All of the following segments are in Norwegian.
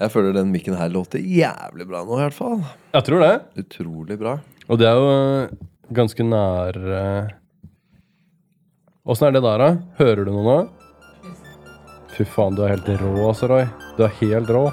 Jeg føler den mikken her låter jævlig bra nå, i hvert fall. Jeg tror det. Utrolig bra. Og det er jo eh, ganske nær eh, Åssen er det der, da? Hører du noe nå? Fy faen, du er helt rå, altså, Roy. Du er helt rå.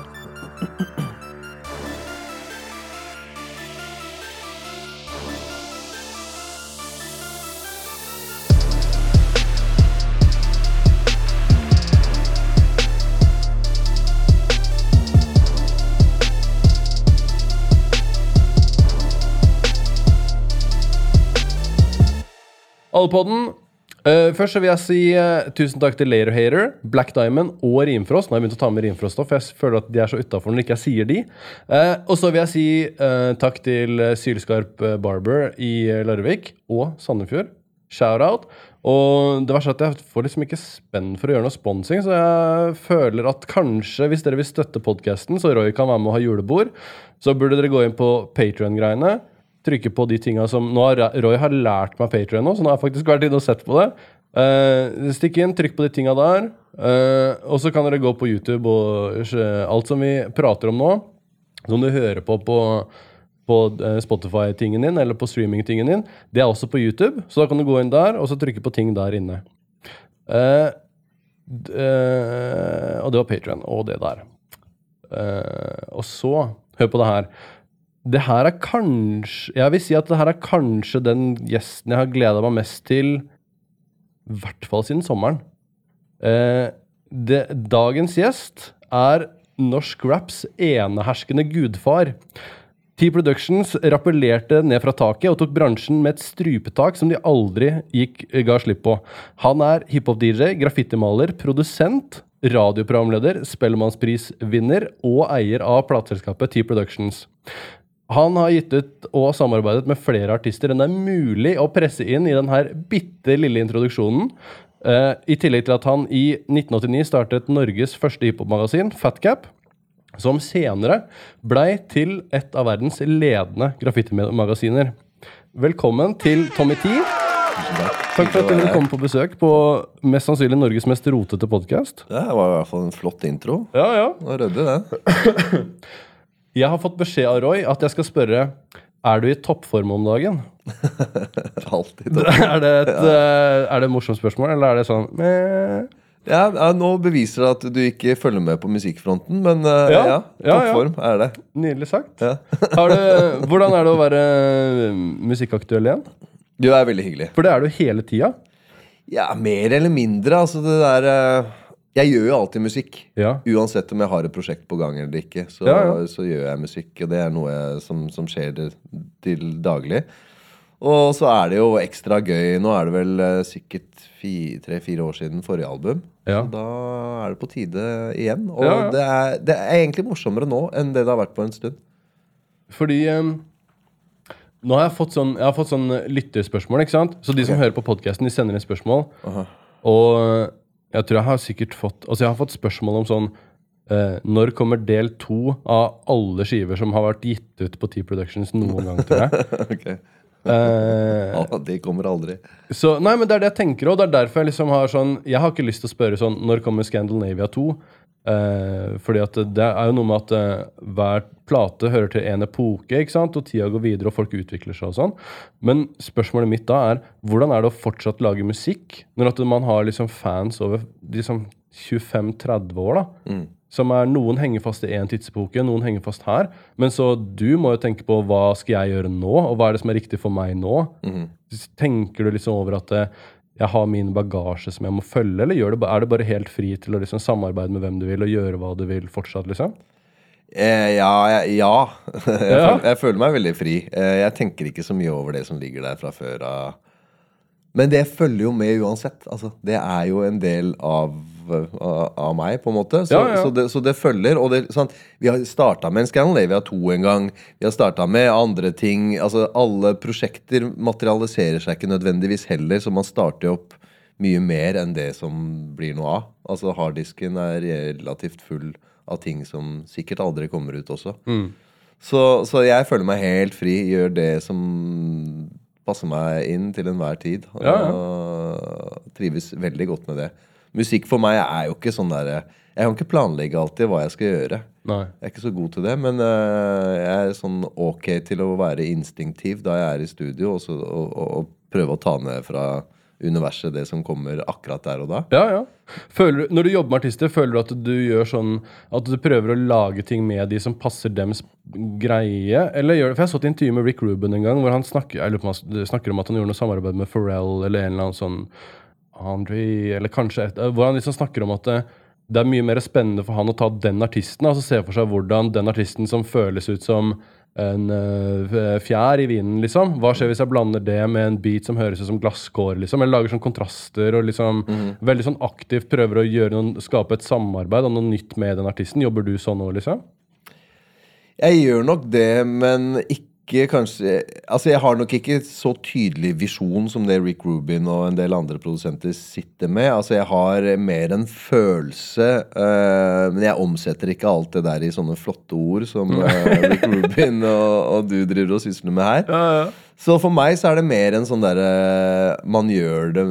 Allepodden. Uh, først så vil jeg si uh, tusen takk til Later Hater, Black Diamond og Rimfrost. Nå har jeg begynt å ta med Rimfrost for jeg føler at de er så utafor når ikke jeg sier de. Uh, og så vil jeg si eh, takk til eh, Sylskarp eh, Barber i eh, Larvik og Sandefjord. Shout-out. Og det verste er at jeg får liksom ikke spenn for å gjøre noe sponsing, så jeg føler at kanskje, hvis dere vil støtte podkasten, så Roy kan være med og ha julebord, så burde dere gå inn på Patrion-greiene trykke på de tinga som Nå har Roy har lært meg Patrion nå, så nå har jeg faktisk vært inne og sett på det. Uh, stikk inn, trykk på de tinga der. Uh, og så kan dere gå på YouTube og uh, alt som vi prater om nå, som du hører på på, på Spotify-tingen din eller på streaming-tingen din, det er også på YouTube. Så da kan du gå inn der og så trykke på ting der inne. og det var Patrion og det der. og så, hør på det her det her er kanskje Jeg vil si at det her er kanskje den gjesten jeg har gleda meg mest til, i hvert fall siden sommeren. Eh, det, dagens gjest er norsk raps eneherskende gudfar. T-Productions rappellerte ned fra taket og tok bransjen med et strupetak som de aldri gikk, ga slipp på. Han er hiphop-DJ, graffitimaler, produsent, radioprogramleder, Spellemannsprisvinner og eier av plateselskapet T-Productions. Han har gitt ut og samarbeidet med flere artister enn det er mulig å presse inn i denne bitte lille introduksjonen. Uh, I tillegg til at han i 1989 startet Norges første hiphop-magasin, Fatcap, som senere blei til et av verdens ledende graffitimagasiner. Velkommen til Tommy T. Takk for at du ville komme på besøk på mest sannsynlig Norges mest rotete podkast. Det var i hvert fall en flott intro. Ja, ja. Det ryddig, det. Jeg har fått beskjed av Roy at jeg skal spørre er du i toppform om dagen. Alltid. Er det, et, ja. er det et morsomt spørsmål, eller er det sånn Meh. Ja, ja, Nå beviser det at du ikke følger med på musikkfronten, men uh, ja, ja, toppform er det. Nydelig sagt. Du, hvordan er det å være musikkaktuell igjen? Du er veldig hyggelig. For det er du hele tida? Ja, mer eller mindre. Altså, det der jeg gjør jo alltid musikk. Ja. Uansett om jeg har et prosjekt på gang eller ikke. Så, ja, ja. så gjør jeg musikk, og det er noe som, som skjer til daglig. Og så er det jo ekstra gøy. Nå er det vel uh, sikkert tre-fire år siden forrige album. Så da er det på tide igjen. Og det er, det, er, egentlig morsommere nå enn det det har vært på en stund. Fordi um, nå har jeg fått sånn, jeg har fått sånn lytterspørsmål. ikke sant? Så de som hører på podkasten, sender inn spørsmål. Aha. Og jeg tror jeg har sikkert fått Altså, jeg har fått spørsmål om sånn eh, Når kommer del to av alle skiver som har vært gitt ut på T-Productions noen gang, tror jeg? okay. Eh, ja, de kommer aldri. Så, nei, men Det er det jeg tenker, og det er derfor jeg liksom har sånn Jeg har ikke lyst til å spørre sånn Når kommer Scandinavia 2? Eh, fordi at det er jo noe med at eh, hver plate hører til en epoke, ikke sant? og tida går videre, og folk utvikler seg og sånn. Men spørsmålet mitt da er hvordan er det å fortsatt lage musikk når at man har liksom fans over liksom 25-30 år? da? Mm. Som er, Noen henger fast i én tidsepoke, noen henger fast her. Men så du må jo tenke på hva skal jeg gjøre nå, og hva er det som er riktig for meg nå? Mm. Tenker du liksom over at eh, jeg har min bagasje som jeg må følge, eller det, er det bare helt fri til å liksom samarbeide med hvem du vil, og gjøre hva du vil fortsatt, liksom? Eh, ja. Jeg, ja. jeg. Føler, jeg, føler, meg veldig fri. Eh, jeg tenker ikke så mye over det som ligger der fra før av. Men det følger jo med uansett. Altså, det er jo en del av av meg, på en måte. Så, ja, ja. så, det, så det, følger. Og det, sånn, vi har starta med en Scandinavia 2 en gang. Vi har starta med andre ting. Altså, alle prosjekter materialiserer seg ikke nødvendigvis heller, så man starter opp mye mer enn det som blir noe av. Altså Harddisken er relativt full av ting som sikkert aldri kommer ut også. Mm. Så, så, jeg føler meg helt fri, gjør det som passer meg inn til enhver tid. Og ja, trives veldig godt med det. Musikk for meg er jo ikke sånn derre Jeg kan ikke planlegge alltid hva jeg skal gjøre. Nei. Jeg er ikke så god til det, men øh, jeg er sånn ok til å være instinktiv da jeg er i studio, og, så, og, og, og prøve å ta ned fra universet det som kommer akkurat der og da. Ja, ja. Føler, når du jobber med artister, føler du at du gjør sånn At du prøver å lage ting med de som passer dems greie? Eller gjør det For jeg så et intervju med Rick Ruben en gang hvor han snakker, jeg lurer på han snakker om at han gjorde noe samarbeid med Pharrell eller en eller annen sånn Andre Eller kanskje et, Hvor han liksom snakker om at det, det er mye mer spennende for han å ta den artisten. Altså se for seg hvordan den artisten som føles ut som en øh, fjær i vinen, liksom. Hva skjer hvis jeg blander det med en beat som høres ut som glasskår, liksom? Eller lager sånn kontraster og liksom veldig sånn aktivt prøver å gjøre noen, skape et samarbeid og noe nytt med den artisten. Jobber du sånn nå, liksom? Jeg gjør nok det, men ikke kanskje Altså, jeg har nok ikke så tydelig visjon som det Rick Rubin og en del andre produsenter sitter med. Altså, jeg har mer en følelse, øh, men jeg omsetter ikke alt det der i sånne flotte ord som øh, Rick Rubin og, og du driver og sysler med her. Så for meg så er det mer en sånn derre Man gjør det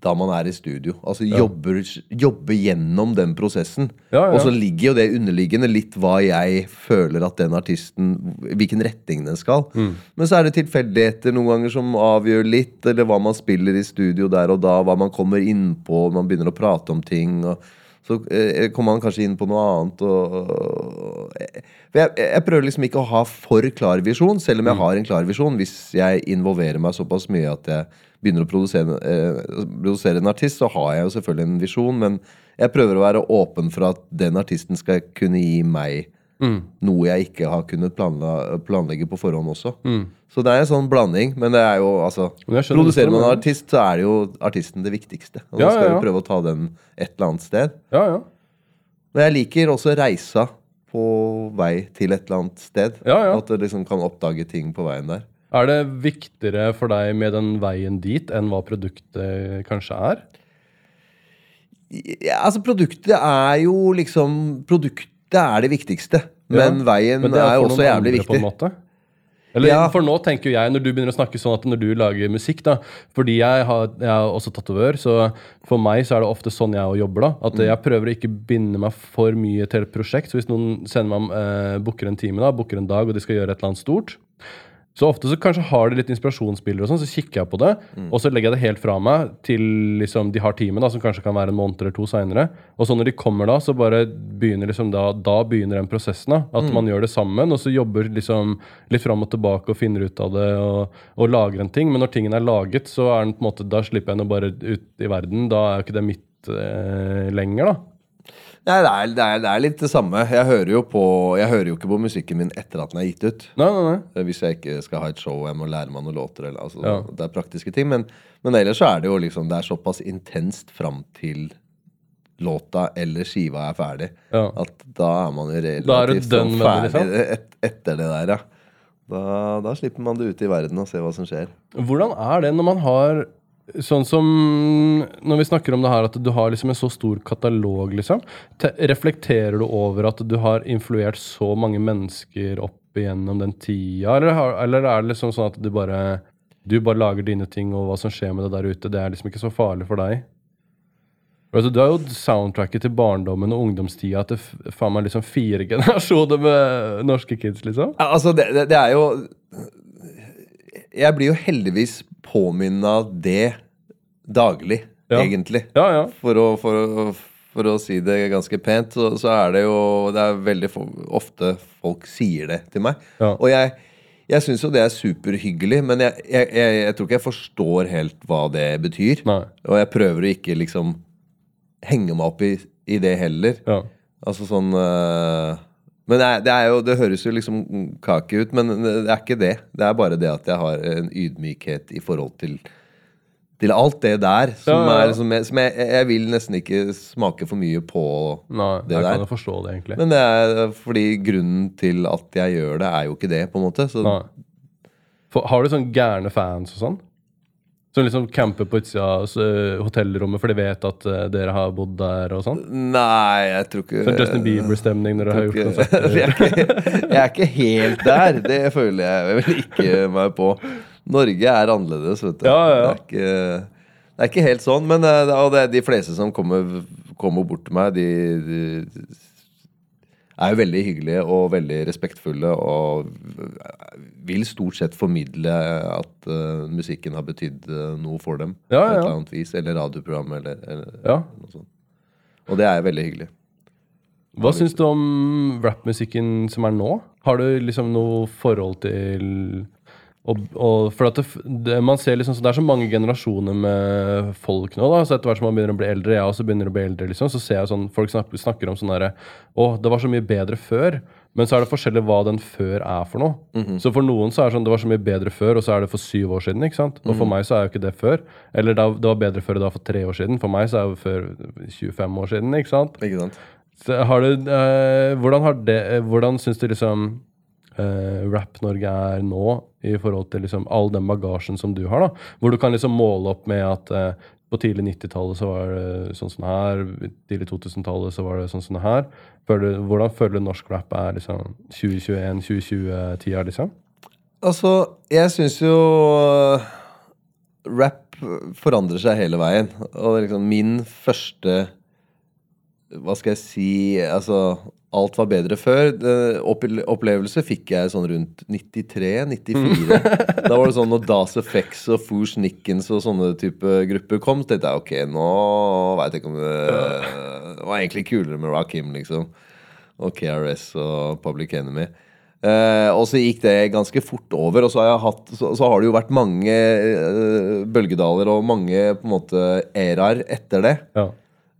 da man er i studio. Altså jobber, jobber gjennom den prosessen. Ja, ja. Og så ligger jo det underliggende litt hva jeg føler at den artisten Hvilken retning den skal. Mm. Men så er det tilfeldigheter noen ganger som avgjør litt, eller hva man spiller i studio der og da, hva man kommer inn på, man begynner å prate om ting. og så eh, kommer man kanskje inn på noe annet. Og, og, for jeg, jeg prøver liksom ikke å ha for klar visjon, selv om jeg har en klar visjon. Hvis jeg involverer meg såpass mye at jeg begynner å produsere, eh, produsere en artist, så har jeg jo selvfølgelig en visjon, men jeg prøver å være åpen for at den artisten skal kunne gi meg noe jeg ikke har kunnet planla, planlegge på forhånd også. Så det er en sånn blanding, men det er jo altså Produserer man en artist, så er det jo artisten det viktigste. Og Ja, da skal ja, ja. vi prøve å ta den et eller annet sted. Ja, ja. Men jeg liker også reisa på vei til et eller annet sted. Ja, ja. At du liksom kan oppdage ting på veien der. Er det viktigere for deg med den veien dit enn hva produktet kanskje er? Ja, altså, produktet er jo liksom Produktet er det viktigste. Men Ja, veien Men er, er, også jævlig viktig. På en måte. Eller, Ja. For nå tenker jeg, når du begynner å snakke sånn at når du lager musikk da, Fordi jeg, har, jeg er også tatovør, så for meg så er det ofte sånn jeg jobber. da, At jeg prøver å ikke binde meg for mye til et prosjekt. Så hvis noen sender meg eh, booker en time, da, booker en dag, og de skal gjøre et eller annet stort, så ofte så kanskje har de litt inspirasjonsbilder, og sånn, så kikker jeg på det, og så legger jeg det helt fra meg til liksom, de har teamet, da, som kanskje kan være en måned eller to seinere. Og så når de kommer da, så bare begynner liksom da, da begynner den prosessen. da, At man gjør det sammen, og så jobber liksom litt fram og tilbake og finner ut av det og, og lager en ting. Men når tingen er laget, så er den på en måte, da slipper jeg den bare ut i verden. Da er jo ikke det mitt eh, lenger, da. Nei, det er, det, er, det er litt det samme. Jeg hører, jo på, jeg hører jo ikke på musikken min etter at den er gitt ut. Nei, nei, nei. Eh, Hvis jeg ikke skal ha et show og jeg må lære meg noen låter. Eller, altså, Ja. Det er praktiske ting. Men, men ellers så er det jo liksom Det er såpass intenst fram til låta eller skiva er ferdig. Ja. At da er man jo relativt sånn med det, ferdig liksom? et, etter det der, ja. Da, da slipper man det ut i verden og se hva som skjer. Hvordan er det når man har Sånn som når vi snakker om det her at du har liksom en så stor katalog, liksom. Te reflekterer du over at du har influert så mange mennesker opp igjennom den tida, eller, eller er det liksom sånn at du bare du bare lager dine ting, og hva som skjer med det der ute, det er liksom ikke så farlig for deg? Altså, du har jo soundtracket til barndommen og ungdomstida til faen meg liksom fire generasjoner med norske kids, liksom. Altså, det, det, det er jo Jeg blir jo heldigvis påminna det daglig, Ja. egentlig. Ja, ja. For å, for, å, for å si det ganske pent, så, så er det jo Det er veldig ofte folk sier det til meg. Og jeg, jeg syns jo det er superhyggelig, men jeg, jeg, jeg, jeg tror ikke jeg forstår helt hva det betyr. Nei. Og jeg prøver å ikke liksom henge meg opp i, i det heller. Ja. Altså sånn øh, Men det er, det er jo Det høres jo liksom kake ut, men det er ikke det. Det er bare det at jeg har en ydmykhet i forhold til til alt det der. Som, Ja, ja. Er, som, jeg, som jeg, jeg vil nesten ikke smake for mye på Nei, det jeg der. kan jo forstå det, egentlig. Men det er fordi grunnen til at jeg gjør det, er jo ikke det, på en måte. Så For, har du sånn gærne fans og sånn? Som liksom camper på utsida av eh, hotellrommet for de vet at eh, dere har bodd der og sånn? Nei, jeg tror ikke Så Justin Bieber-stemning når dere har gjort konserter? jeg, jeg er ikke helt der. Det føler jeg vel ikke meg på. Norge er annerledes, vet du. Ja, ja, ja. Det er ikke Det er ikke helt sånn, men eh, og det, er de fleste som kommer, kommer bort til meg, de, de er jo veldig hyggelige og veldig respektfulle og vil stort sett formidle at uh, musikken har betydd uh, noe for dem. Ja, på et eller annet vis, Eller radioprogram, eller, eller Ja. noe sånt. Og det er veldig hyggelig. Hva syns du om rappmusikken som er nå? Har du liksom noe forhold til og, og for at det, det, man ser liksom, så det er så mange generasjoner med folk nå. da, så Etter hvert som man begynner å bli eldre, jeg også begynner å bli eldre, liksom, så ser jeg sånn, folk snakker, snakker om sånn derre Å, det var så mye bedre før. Men så er det forskjellig hva den før er for noe. Så for noen så er det sånn det var så mye bedre før, og så er det for syv år siden. ikke sant? Og for meg så er jo ikke det før. Eller det var bedre før, det var for tre år siden. For meg så er det før 25 år siden. ikke sant? Ikke sant? Har du, eh, hvordan har det, eh, hvordan syns du liksom eh, Rap-Norge er nå i forhold til liksom all den bagasjen som du har? da? Hvor du kan liksom måle opp med at eh, på tidlig 90-tallet så var det sånn som her, tidlig 2000-tallet så var det sånn som her. Føler, hvordan føler du norsk rap er liksom 2021-2020-tida, liksom? Altså, jeg syns jo uh, rap forandrer seg hele veien. Og liksom min første Hva skal jeg si Altså, alt var bedre før. Opplevelse fikk jeg sånn rundt 93-94. da var det sånn når Das Effects og Foosh Nickens og sånne type grupper kom, så tenkte jeg ok, nå veit jeg ikke om det Det var egentlig kulere med Rakim, liksom. Og KRS og Public Enemy. Uh, og så gikk det ganske fort over, og så har, hatt, så, så har det jo vært mange uh, bølgedaler og mange på en måte æraer etter det. Ja.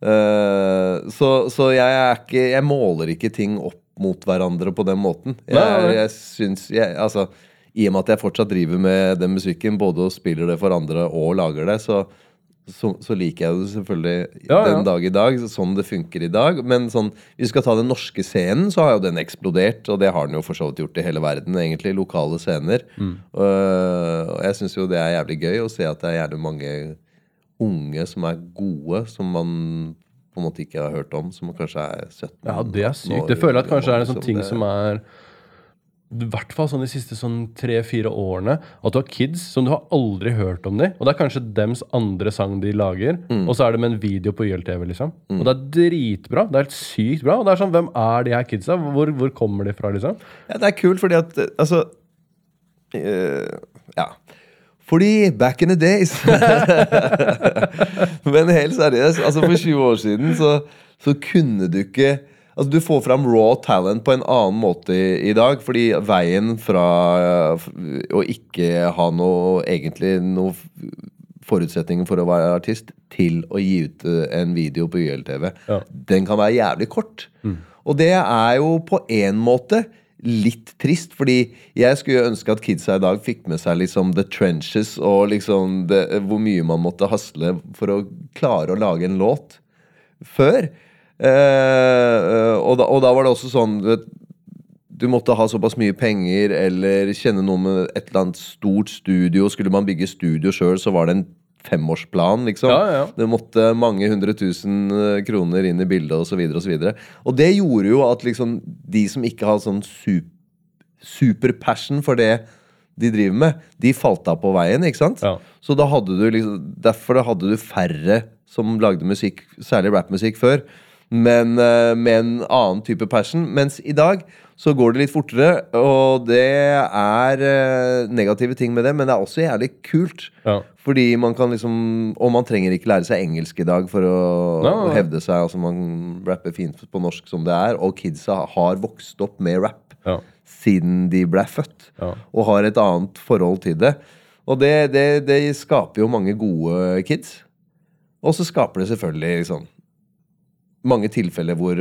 Eh, så så jeg, er ikke, jeg måler ikke ting opp mot hverandre på den måten. Jeg, Nei, jeg syns jeg, altså, I og med at jeg fortsatt driver med den musikken, både og spiller det for andre og lager det, så, så, så liker jeg det selvfølgelig Ja, ja. den dag i dag, sånn det funker i dag. Men sånn, hvis vi skal ta den norske scenen, så har jo den eksplodert. Og det har den jo for så vidt gjort i hele verden, egentlig. Lokale scener. Mm. Uh, og jeg syns jo det er jævlig gøy å se at det er jævlig mange unge som er gode, som man på en måte ikke har hørt om, som kanskje er 17 Ja, det er sykt. år Det føler jeg at kanskje er en sånn ting Det- som er i hvert fall sånn de siste sånn tre-fire årene. At du har kids som du har aldri hørt om dem. Og det er kanskje dems andre sang de lager. Mm. Og så er det med en video på YLTV, liksom. Og det er dritbra. Det er helt sykt bra. Og det er sånn, hvem er de her kidsa? Hvor, hvor kommer de fra, liksom? Ja, det er kult fordi at eh, Altså øh, Ja. Fordi back in the days Men helt seriøst, altså for 20 år siden så, så kunne du ikke Altså Du får fram raw talent på en annen måte i, i dag. Fordi veien fra å ikke ha noe egentlig noe forutsetninger for å være artist, til å gi ut eh, en video på YLTV, Ja. den kan være jævlig kort. Og det er jo på en måte litt trist, fordi jeg skulle ønske at kidsa i dag fikk med seg liksom the trenches og liksom det, hvor mye man måtte hasle for å klare å lage en låt før. Eh, og, da, og da var det også sånn vet, du måtte ha såpass mye penger eller kjenne noe med et eller annet stort studio. Skulle man bygge studio sjøl, så var det en femårsplan, liksom. Ja, ja. Det måtte mange hundre tusen eh, kroner inn i bildet, osv. Og, så videre. og det gjorde jo at liksom de som ikke har sånn sup superpassion for det de driver med, de falt av på veien, ikke sant? Ja. Så da hadde du liksom Derfor hadde du færre som lagde musikk, særlig rappmusikk, før. Men eh, med en annen type passion. Mens i dag så går det litt fortere, og det er eh, negative ting med det, men det er også jævlig kult. Ja. Fordi man kan liksom Og man trenger ikke lære seg engelsk i dag for å no. nei. hevde seg. Altså Man rapper fint på norsk som det er, og kidsa har vokst opp med rap Ja. siden de ble født, Ja. og har et annet forhold til det. Og det, det, det skaper jo mange gode kids. Og så skaper det selvfølgelig liksom mange tilfeller hvor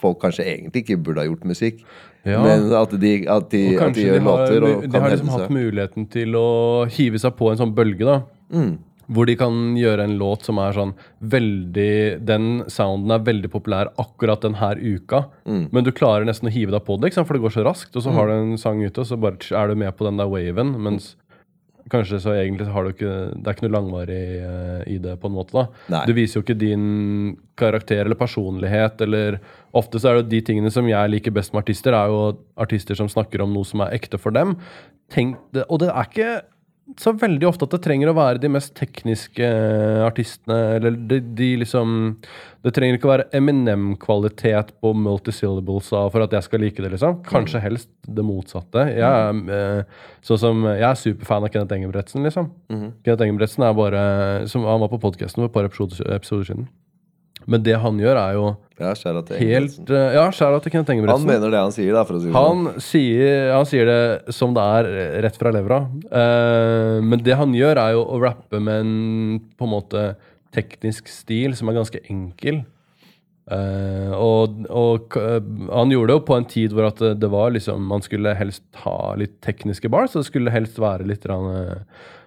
folk kanskje egentlig ikke burde ha gjort musikk, Ja. men at de, at de, at de gjør de har, låter og de har liksom hatt muligheten til å hive seg på en sånn bølge, da. Mm. Hvor de kan gjøre en låt som er sånn veldig Den sounden er veldig populær akkurat den her uka. Mm. Men du klarer nesten å hive deg på det, for det går så raskt. Og så har du en sang ute, og så bare er du med på den der waven. Mens kanskje så egentlig har du ikke Det er ikke noe langvarig eh, i det, på en måte. da Nei. Du viser jo ikke din karakter eller personlighet, eller Ofte så er det de tingene som jeg liker best med artister, er jo artister som snakker om noe som er ekte for dem. Tenk og det er ikke så veldig ofte at det trenger å være de mest tekniske eh, artistene, eller de, de liksom Det trenger ikke å være Eminem-kvalitet på multisyllables for at jeg skal like det, liksom. Kanskje helst det motsatte. Jeg er, eh, sånn som, jeg er superfan av Kenneth Engebretsen, liksom. Kenneth Engebretsen er bare som, Han var på podkasten for et par episoder, episoder siden. Men det han gjør, er jo Ja, skjæra til helt Engebretsen. eh, Ja, skjæra til Kenneth Han mener det han sier, da, for å si det sånn. Han sier, han sier det som det er, eh, rett fra levra. Uh, men det han gjør, er jo å rappe med en på en måte teknisk stil som er ganske enkel. Uh, og og han gjorde det jo på en tid hvor at det, var liksom Man skulle helst ha litt tekniske bars, og det skulle helst være litt rann,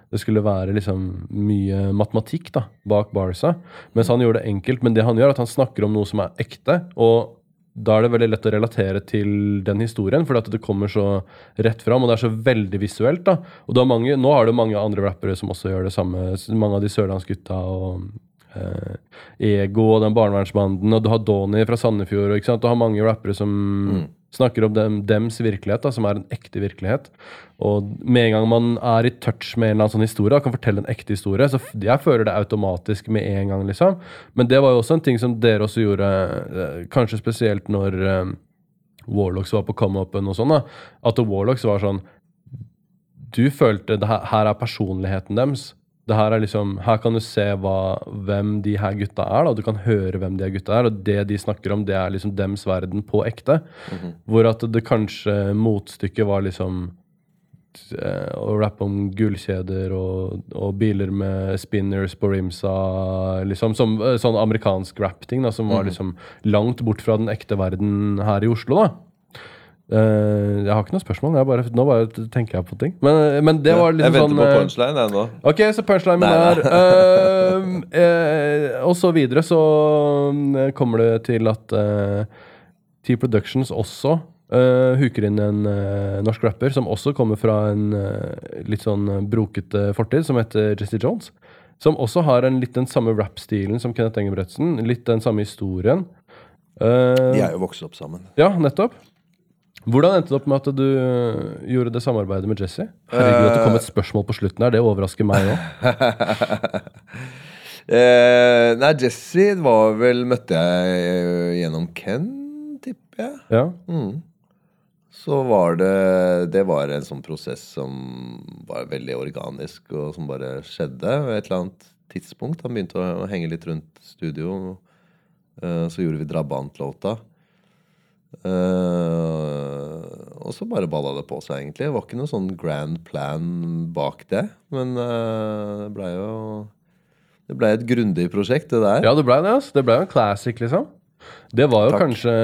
Det skulle være liksom mye matematikk da, bak Barca. Mens han gjorde det enkelt. Men det han gjør, er at han snakker om noe som er ekte. Og da er det veldig lett å relatere til den historien, fordi at det kommer så rett fram, og det er så veldig visuelt. da. Og du mange, Nå har du mange andre rappere som også gjør det samme. Mange av de sørlandsgutta og eh, Ego og den barnevernsbanden, og du har Donny fra Sandefjord. og ikke sant? Du har mange rappere som snakker om dem, dems virkelighet, da, som er en ekte virkelighet. Og med en gang man er i touch med en eller annen sånn historie, og kan fortelle en ekte historie, så jeg føler det automatisk med en gang, liksom. Men det var jo også en ting som dere også gjorde, eh, kanskje spesielt når um, Warlocks var på come-upen og sånn, da. At Warlocks var sånn Du følte det her, her er personligheten deres. Det her er liksom, her kan du se hva, hvem de her gutta er. da, Du kan høre hvem de her gutta er, og det de snakker om, det er liksom dems verden på ekte. Hvor at det kanskje motstykket var liksom eh, å rappe om gullkjeder og, og biler med spinners på rimsa. Liksom, som eh, sånn amerikansk rap-ting da, som var liksom langt bort fra den ekte verden her i Oslo. da. Eh, jeg har ikke noe spørsmål. Jeg bare, nå bare tenker jeg på ting. Men, men det var Jeg liksom venter sånn på eh, punchline, jeg nå. Ok, så punchline Nei, er uh, uh, Og så videre så eh, kommer det til at eh, T Productions også huker inn en eh, norsk rapper som også kommer fra en eh, litt sånn brokete fortid, som heter Jesse Jones. Som også har en litt den samme rap-stilen som Kenneth Engebretsen. Litt den samme historien. Eh, De er jo vokst opp sammen. ja, nettopp. Hvordan endte det opp med at du øh, gjorde det samarbeidet med Jesse? Herregud, at det kom et spørsmål på slutten her, det overrasker meg òg. Eh, nei, Jesse var vel Møtte jeg eh, gjennom Ken, tipper jeg. Ja. Mm. Så var det Det var en sånn prosess som var veldig organisk, og som bare skjedde ved et eller annet tidspunkt. Han begynte å henge litt rundt studio. eh, så gjorde vi Drabant-låta. Eh, og så bare balla det på seg, egentlig. Det var ikke noe sånn grand plan bak det. Men uh, det blei jo Det blei et grundig prosjekt, det der. ja, det blei det. altså. Det blei jo en classic, liksom. Det var jo Takk. kanskje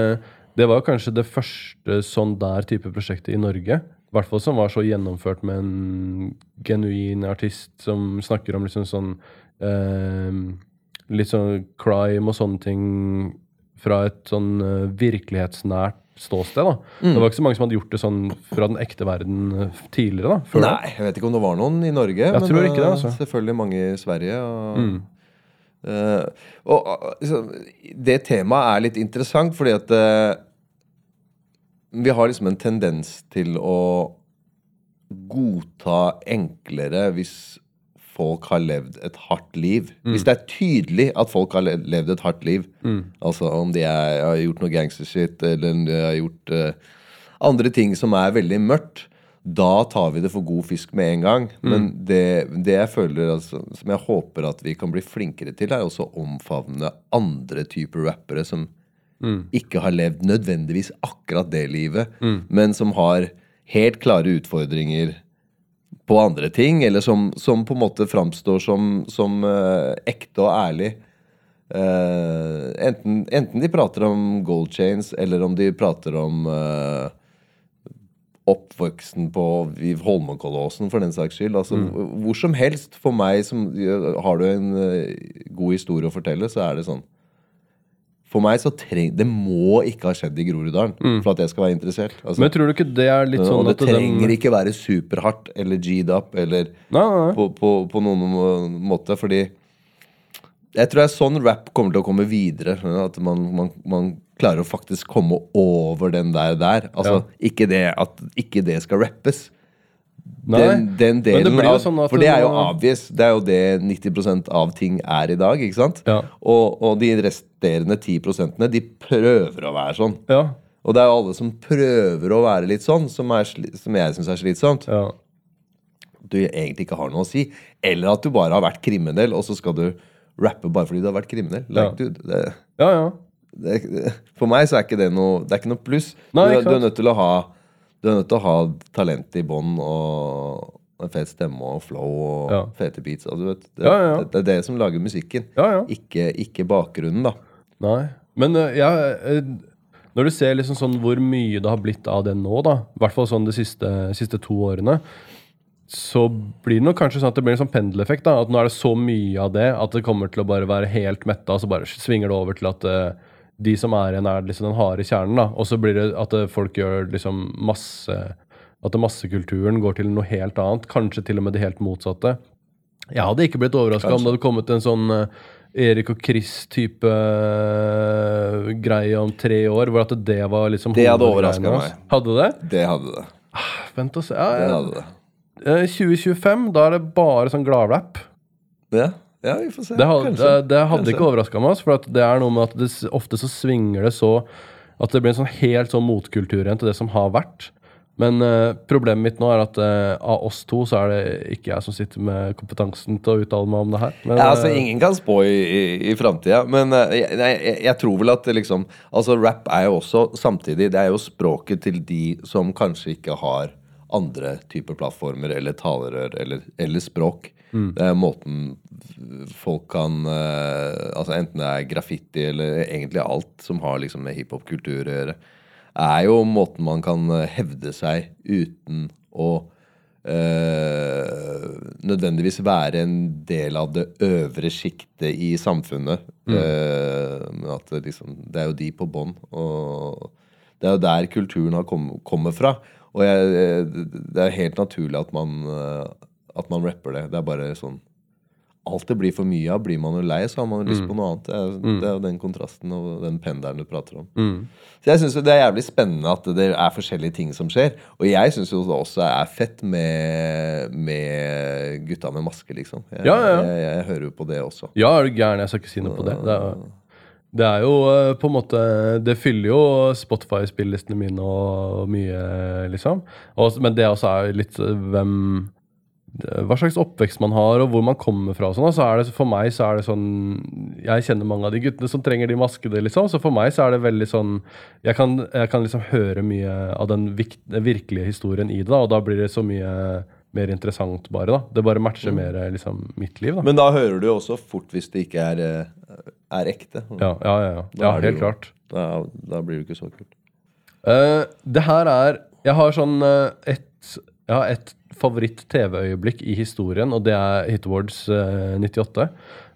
det var jo kanskje det første sånn der type prosjektet i Norge. I hvert fall som var så gjennomført med en genuin artist som snakker om liksom sånn eh, Litt sånn crime og sånne ting fra et sånn eh, virkelighetsnært ståsted. da. Mm. Det var ikke så mange som hadde gjort det sånn fra den ekte verden eh, tidligere. da. Nei, jeg vet ikke om det var noen i Norge. Jeg tror ikke det, eh, altså. selvfølgelig mange i Sverige. Og, Mm. Uh, og liksom, det temaet er litt interessant, fordi at uh, vi har liksom en tendens til å godta enklere hvis folk har levd et hardt liv. Hvis det er tydelig at folk har levd et hardt liv, altså om de er, har gjort noe gangstershit eller om de har gjort uh, andre ting som er veldig mørkt, da tar vi det for god fisk med en gang. Men det, det jeg føler, altså, som jeg håper at vi kan bli flinkere til, er også å omfavne andre typer rappere som ikke har levd nødvendigvis akkurat det livet, men som har helt klare utfordringer på andre ting, eller som, som på en måte framstår som, som uh, ekte og ærlig. Uh, enten, enten de prater om gold chains, eller om de prater om uh, oppvoksten på i Holmenkollåsen, for den saks skyld. Altså, Hvor som helst, for meg som Har du en eh, god historie å fortelle, så er det sånn For meg så treng Det må ikke ha skjedd i Groruddalen for at jeg skal være interessert. Altså, Men tror du ikke det er litt og sånn det at den trenger ikke være superhardt eller G'd up eller Nei, nei, nei. på, på, på noen måte, fordi jeg tror det er sånn rap kommer til å komme videre. At man, man, man klarer å faktisk komme over den der der. Altså, ikke, det at, ikke det skal rappes. Nei, den, den delen det av sånn For det er jo obvious. Det er jo det 90% av ting er i dag. ikke sant? Ja. Og, og de resterende 10 de prøver å være sånn. Ja. Og det er jo alle som prøver å være litt sånn, som, er, som jeg syns er slitsomt. ja. Du egentlig ikke har noe å si. Eller at du bare har vært kriminell, og så skal du rappe bare fordi du har vært kriminell. Ja. Like, dude, det, Ja, ja. det, for meg så er ikke det noe Det er ikke noe pluss. Nei, du, du er nødt til å ha Du er nødt til å ha talent i bånn og en fet stemme og flow og Ja. fete beats. Og du vet, det, Ja, ja, ja. Det, er det som lager musikken. Ja, ja. Ikke, ikke bakgrunnen, da. Nei. Men ja, jeg eh, Når du ser liksom sånn hvor mye det har blitt av det nå, da, i hvert fall sånn de siste, siste to årene, så blir det nok kanskje sånn at det blir en sånn pendeleffekt. da, At nå er det så mye av det at det kommer til å bare være helt metta, og så bare svinger det over til at eh, de som er igjen, er liksom den harde kjernen. da, Og så blir det at eh, folk gjør liksom masse At massekulturen går til noe helt annet. Kanskje til og med det helt motsatte. Jeg hadde ikke blitt overraska om det hadde kommet en sånn eh, Erik og Chris-type eh, greie om tre år, hvor at det var liksom Det hadde overraska meg. Hadde det? Det hadde det. Vent og se. Ja, det, hadde det. Eh, 2025, da er det bare sånn gladrapp. Ja, ja, vi får se. Det, had, det, det hadde Kanskje. ikke overraska meg, altså, for at det er noe med at det, ofte så svinger det så At det blir en sånn helt sånn motkultur igjen til det som har vært. Men uh, problemet mitt nå er at uh, av oss to så er det ikke jeg som sitter med kompetansen til å uttale meg om det her. Men, Ja, altså eh, Ingen kan spå i, i, i framtida, men uh, jeg, jeg, jeg tror vel at liksom Altså, rap er jo også samtidig Det er jo språket til de som kanskje ikke har andre typer plattformer eller talerør eller, eller språk. Det er måten folk kan eh, Altså Enten det er graffiti eller egentlig alt som har liksom med hiphop-kultur å gjøre, er jo måten man kan eh, hevde seg uten å øh, nødvendigvis være en del av det øvre sjiktet i samfunnet. Eh, men at det, liksom, det er jo de på bånn. Og det er jo der kulturen har kom, fra. Og jeg, det er helt naturlig at man, at man rapper det. Det er bare sånn Alt det blir for mye av, blir man jo lei, så har man jo lyst på noe annet. Det er, det er jo den kontrasten og den pendelen du prater om. mm. Så jeg syns det er jævlig spennende at det er forskjellige ting som skjer. Og jeg syns jo det også er fett med, med gutta med maske, liksom. Jeg, Ja, ja, ja. Jeg, jeg hører jo på det også. Ja, er du gæren? Jeg skal ikke si noe på det. Det er, det er jo eh, på en måte Det fyller jo Spotify-spillelistene mine og mye, liksom. Og, men det også er litt eh, hvem hva slags oppvekst man har, og hvor man kommer fra. og Sånn, så er det, for meg så er det sånn Jeg kjenner mange av de guttene som trenger de maskene. liksom, Så for meg så er det veldig sånn Jeg kan, jeg kan liksom høre mye av den virkelige historien i det, da, og da blir det så mye mer interessant, bare. da. Det bare matcher mer liksom, mitt liv. da. Men da hører du jo også fort hvis det ikke er, eh, er ekte. Ja, ja, ja. ja. Ja helt jo- klart. Da, da blir det ikke så kult. Uh, det her er Jeg har sånn uh, et har et favoritt-TV-øyeblikk i historien, og det er Hit Awards eh, 98.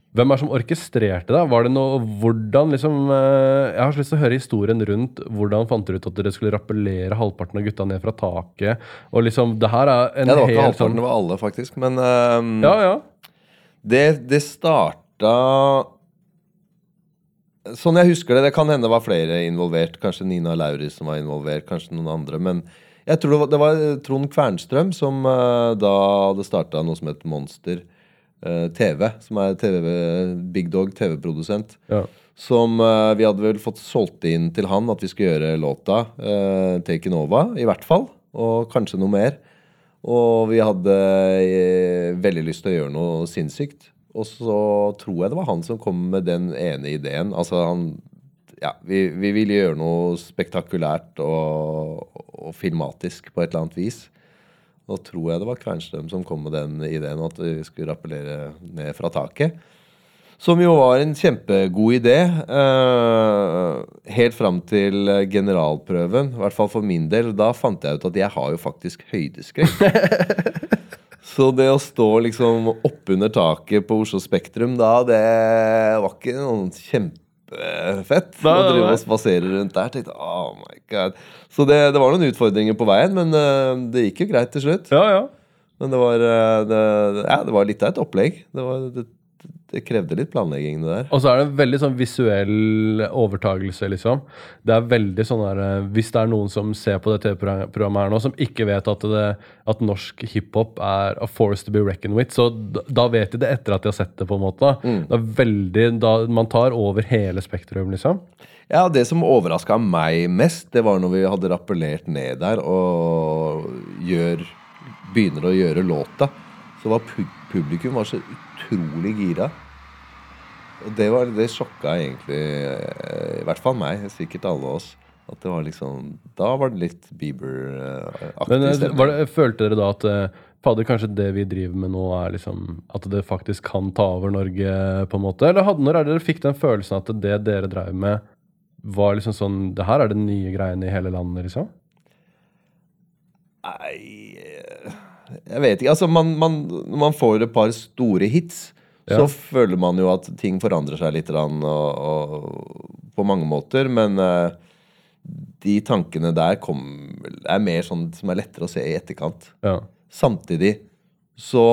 Hvem er det som orkestrerte det? Var det noe Hvordan liksom eh, Jeg har så lyst til å høre historien rundt hvordan fant dere ut at dere skulle rappellere halvparten av gutta ned fra taket? Og liksom Det her er en Ja, det var ikke halvparten, sånn det var alle, faktisk. Men um, Ja, ja. Det, det starta Sånn jeg husker det, det kan hende det var flere involvert. Kanskje Nina Lauritz som var involvert, kanskje noen andre. Men jeg tror det var, det var Trond Kvernstrøm som uh, da hadde starta noe som het Monster TV. Som er TV, Big Dog TV-produsent. ja. Som eh, vi hadde vel fått solgt inn til han at vi skulle gjøre låta. Uh, Taken Over, i hvert fall. Og kanskje noe mer. Og vi hadde eh, veldig lyst til å gjøre noe sinnssykt. Og så tror jeg det var han som kom med den ene ideen. Altså han Ja, vi, vi ville gjøre noe spektakulært og, og filmatisk på et eller annet vis. Og tror jeg det var Kvernstrøm som kom med den ideen at vi skulle rappellere ned fra taket. Som jo var en kjempegod idé. uh, helt fram til generalprøven, i hvert fall for min del. Da fant jeg ut at jeg har jo faktisk høydeskrekk. Så det å stå liksom oppunder taket på Oslo Spektrum da, det var ikke noe kjempefett. Nei, Å drive og spasere rundt der. Tenkte, oh my god. Så det, det var noen utfordringer på veien, men eh, det gikk jo greit til slutt. ja, ja. Men det var, eh, det, ja, det var litt av et opplegg. Det var, det, det krevde litt planlegging, det der. Og så er det en veldig sånn visuell overtagelse, liksom. Det er veldig sånn der eh, Hvis det er noen som ser på det TV-programmet her nå, som ikke vet at, det, at norsk hiphop er a force to be reckoned with, så da, da vet de det etter at de har sett det, på en måte. Mm. Det er veldig da, Man tar over hele spektrum, liksom. Ja, det som overraska meg mest, det var når vi hadde rappellert ned der og gjør, begynner å gjøre låta, så var publikum var så utrolig gira. Og det, var, det sjokka egentlig eh, i hvert fall meg, sikkert alle oss. At det var liksom Da var det litt Bieber-aktig Men eh, var det, følte dere da at eh, Fader, kanskje det vi driver med nå, er liksom At det faktisk kan ta over Norge, på en måte? Eller hadde, når er det dere fikk den følelsen at det dere drev med, var liksom sånn Det her er det nye greiene i hele landet, liksom? Nei Jeg vet ikke. Altså, man, man, når man får et par store hits, så føler man jo at ting forandrer seg litt og, og, på mange måter. Men uh, de tankene der kom, er mer sånn som er lettere å se i etterkant. Ja. Samtidig så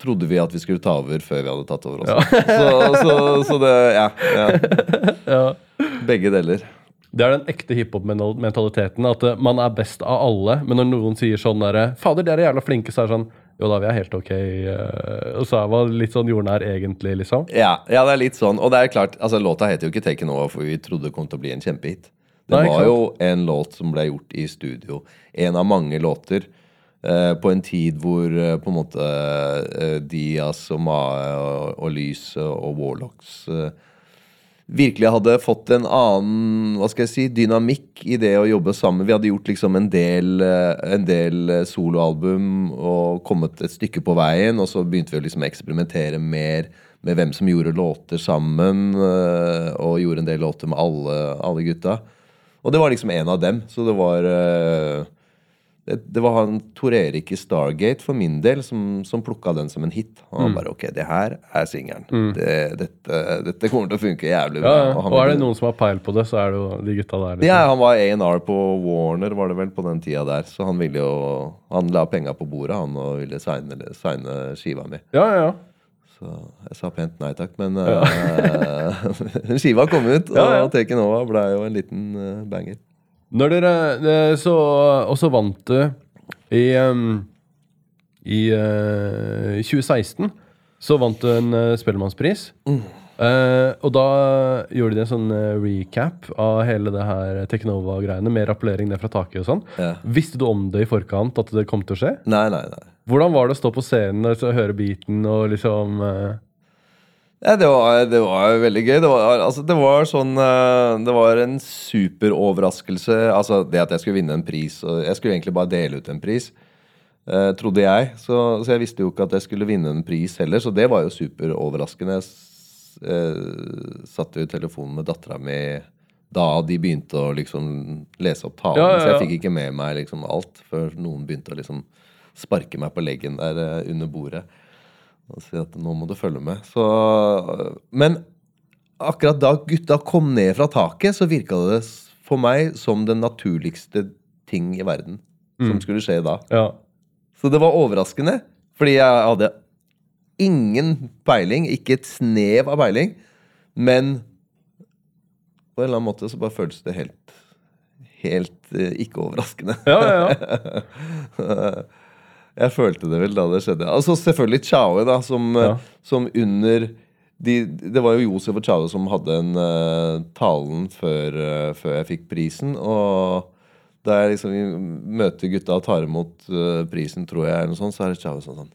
trodde vi at vi skulle ta over før vi hadde tatt over også. Så, så, så det ja, ja. ja. Begge deler. Det er den ekte hiphop-mentaliteten. At eh, man er best av alle. Men når noen sier sånn derre 'Fader, dere er jævla flinke', så er det sånn Jo da, vi er helt ok. eh», og så er man litt sånn jordnær egentlig, liksom. Ja, ja, det er litt sånn. Og det er klart, altså låta heter jo ikke 'Taken Over', for vi trodde det kom til å bli en kjempehit. Det Nei, var jo en låt som ble gjort i studio. En av mange låter. eh, på en tid hvor eh, på en måte eh, Diaz og Mae og, og Lys og Warlocks eh, virkelig hadde fått en annen hva skal jeg si, dynamikk i det å jobbe sammen. Vi hadde gjort liksom en del, eh, en del eh, soloalbum og kommet et stykke på veien, og så begynte vi å liksom eksperimentere mer med hvem som gjorde låter sammen, eh, og gjorde en del låter med alle, alle gutta. Og det var liksom en av dem, så det var det, det var han Tor Erik i Stargate for min del som, som plukka den som en hit. Og Han mm. bare ok, det her er singelen. Det, dette, dette kommer til å funke jævlig Ja, bra. ja. han Og er det noen som har peil på det, så er det jo de gutta der. Liksom. ja, han var A&R på Warner, var det vel, på den tida der. Så han ville jo Han la penga på bordet, han, og ville signe, signe skiva mi. ja, ja, ja. Så jeg sa pent nei takk, men eh, skiva kom ut, og Ja, ja. Taken Over ble jo en liten uh, banger. Når dere eh, så Og så vant du i I eh, 2016 så vant du en uh, Spellemannspris. Uh, og da gjorde de en sånn eh, recap av hele det her Teknova-greiene med rappellering ned fra taket og sånn. Ja. Visste du om det i forkant, at det kom til å skje? Nei, nei, nei. Hvordan var det å stå på scenen og høre beaten og liksom eh, Ja, det var, det var veldig gøy. Det var, altså, det var sånn eh, Det var en superoverraskelse. Altså, det at jeg skulle vinne en pris. Jeg skulle egentlig bare dele ut en pris, eh, trodde jeg. Så, så jeg visste jo ikke at jeg skulle vinne en pris heller, så det var jo superoverraskende. Jeg eh, satt jo telefonen med dattera mi da de begynte å liksom lese opp talen. Ja, ja, Så jeg fikk ikke med meg liksom alt før noen begynte å liksom sparke meg på leggen der eh, under bordet og si at nå må du følge med. Så, men akkurat da gutta kom ned fra taket, så virka det for meg som den naturligste ting i verden som skulle skje da. Ja. Så det var overraskende, fordi jeg hadde ingen peiling, ikke et snev av peiling, men på en eller annen måte så bare føltes det helt Helt eh, ikke overraskende. Ja, ja, ja. Jeg følte det vel da det skjedde. Altså Selvfølgelig Chaue, da, som, eh, Ja. som under de, Det var jo Josef og Chaue som hadde en uh, talen før, uh, før jeg fikk prisen. Og da jeg liksom møter gutta og tar imot uh, prisen, tror jeg, eller noe sånt, så er det Chaue sånn sånn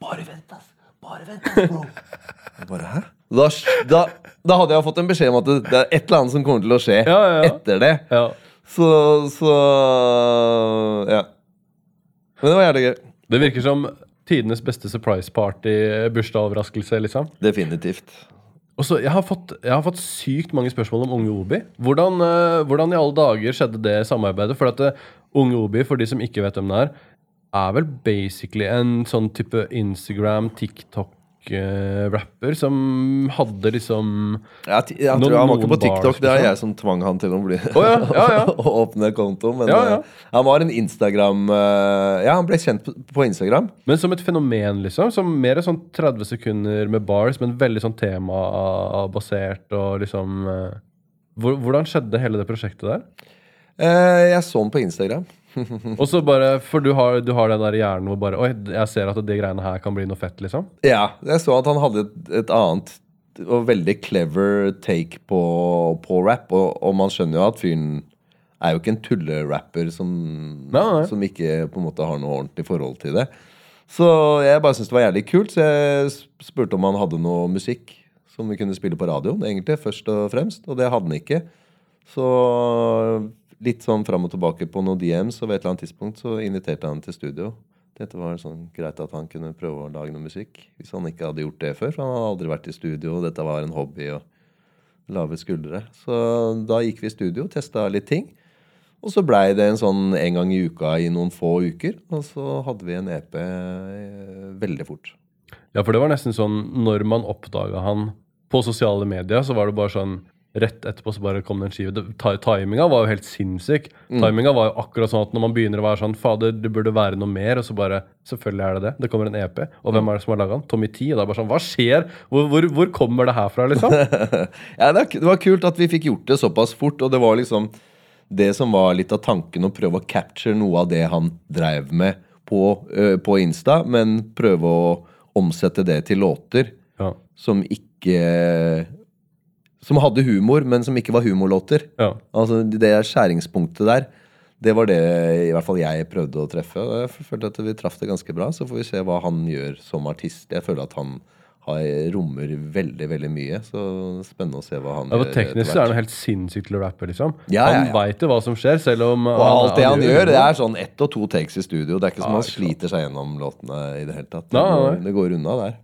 Bare vent, ass! Bare vent, ass, bro! Bare, Hæ? Da, da, da hadde jeg fått en beskjed om at det, det er et eller annet som kommer til å skje Ja, ja, ja. etter det. ja. Så, så Ja. Men det var jævlig gøy. Det virker som tidenes beste surprise party, bursdagsoverraskelse, liksom. Definitivt. Og så, jeg, har fått, jeg har fått sykt mange spørsmål om Unge Obi. Hvordan, uh, hvordan i alle dager skjedde det samarbeidet? For at eh, Unge Obi, for de som ikke vet hvem det er, er vel basically en sånn type Instagram, TikTok eh, rapper som hadde liksom Jeg, t- jeg tror Han var ikke på TikTok, det er liksom. jeg som tvang han til å bli Å ja, ja, ja. å åpne konto. Men Ja, ja. eh, han var en Instagram eh, Ja, han ble kjent på, Instagram. Men som et fenomen, liksom. Som mer sånn 30 sekunder med bars, men veldig sånn temabasert og liksom eh, hvor, Hvordan skjedde hele det prosjektet der? Jeg så den på Instagram. Og så bare, For du har, du har den der hjernen hvor bare Oi, jeg ser at de greiene her kan bli noe fett, liksom. Ja, jeg så at han hadde et, et annet og veldig clever take på, på rap. Og, og man skjønner jo at fyren er jo ikke en tullerapper som, Nei, nei. som ikke på en måte har noe ordentlig forhold til det. Så jeg bare syntes det var jævlig kult, så jeg spurte om han hadde noe musikk som vi kunne spille på radioen, egentlig, først og fremst. Og det hadde han ikke. Så litt sånn fram og tilbake på noen DMs, og ved et eller annet tidspunkt så inviterte han til studio. Dette var sånn greit at han kunne prøve å lage noe musikk. Hvis han ikke hadde gjort det før, for han hadde aldri vært i studio. og Dette var en hobby og lave skuldre. Så da gikk vi i studio, testa litt ting. Og så blei det en sånn en gang i uka i noen få uker. Og så hadde vi en EP eh, veldig fort. Ja, for det var nesten sånn når man oppdaga han på sosiale medier, så var det bare sånn Rett etterpå så bare kom det en skive. Timinga var jo helt sinnssyk. Timinga var jo akkurat sånn at når man begynner å være sånn Fader, det burde være noe mer. Og så bare Selvfølgelig er det det. Det kommer en EP. Og hvem er det som har laga den? Tommy T. Og det er bare sånn Hva skjer? Hvor, hvor, hvor kommer det her fra, liksom? Ja, det, det var kult at vi fikk gjort det såpass fort, og det var liksom det som var litt av tanken, å prøve å capture noe av det han dreiv med på, ø, på Insta, men prøve å omsette det til låter Ja. som ikke Som hadde humor, men som ikke var humorlåter. ja. Altså Det skjæringspunktet der, det var det i hvert fall jeg prøvde å treffe. Og jeg følte at vi traff det ganske bra. Så får vi se hva han gjør som artist. Jeg føler at han har, rommer veldig, veldig mye. Så spennende å se hva han Ja, gjør. Teknisk så er han helt sinnssykt til å rappe, liksom. Ja, ja, Han veit jo hva som skjer, selv om Og alt det han gjør, det det er sånn ett og to takes i studio. Det er ikke som han sliter seg gjennom låtene i det hele tatt. Det, det går unna der.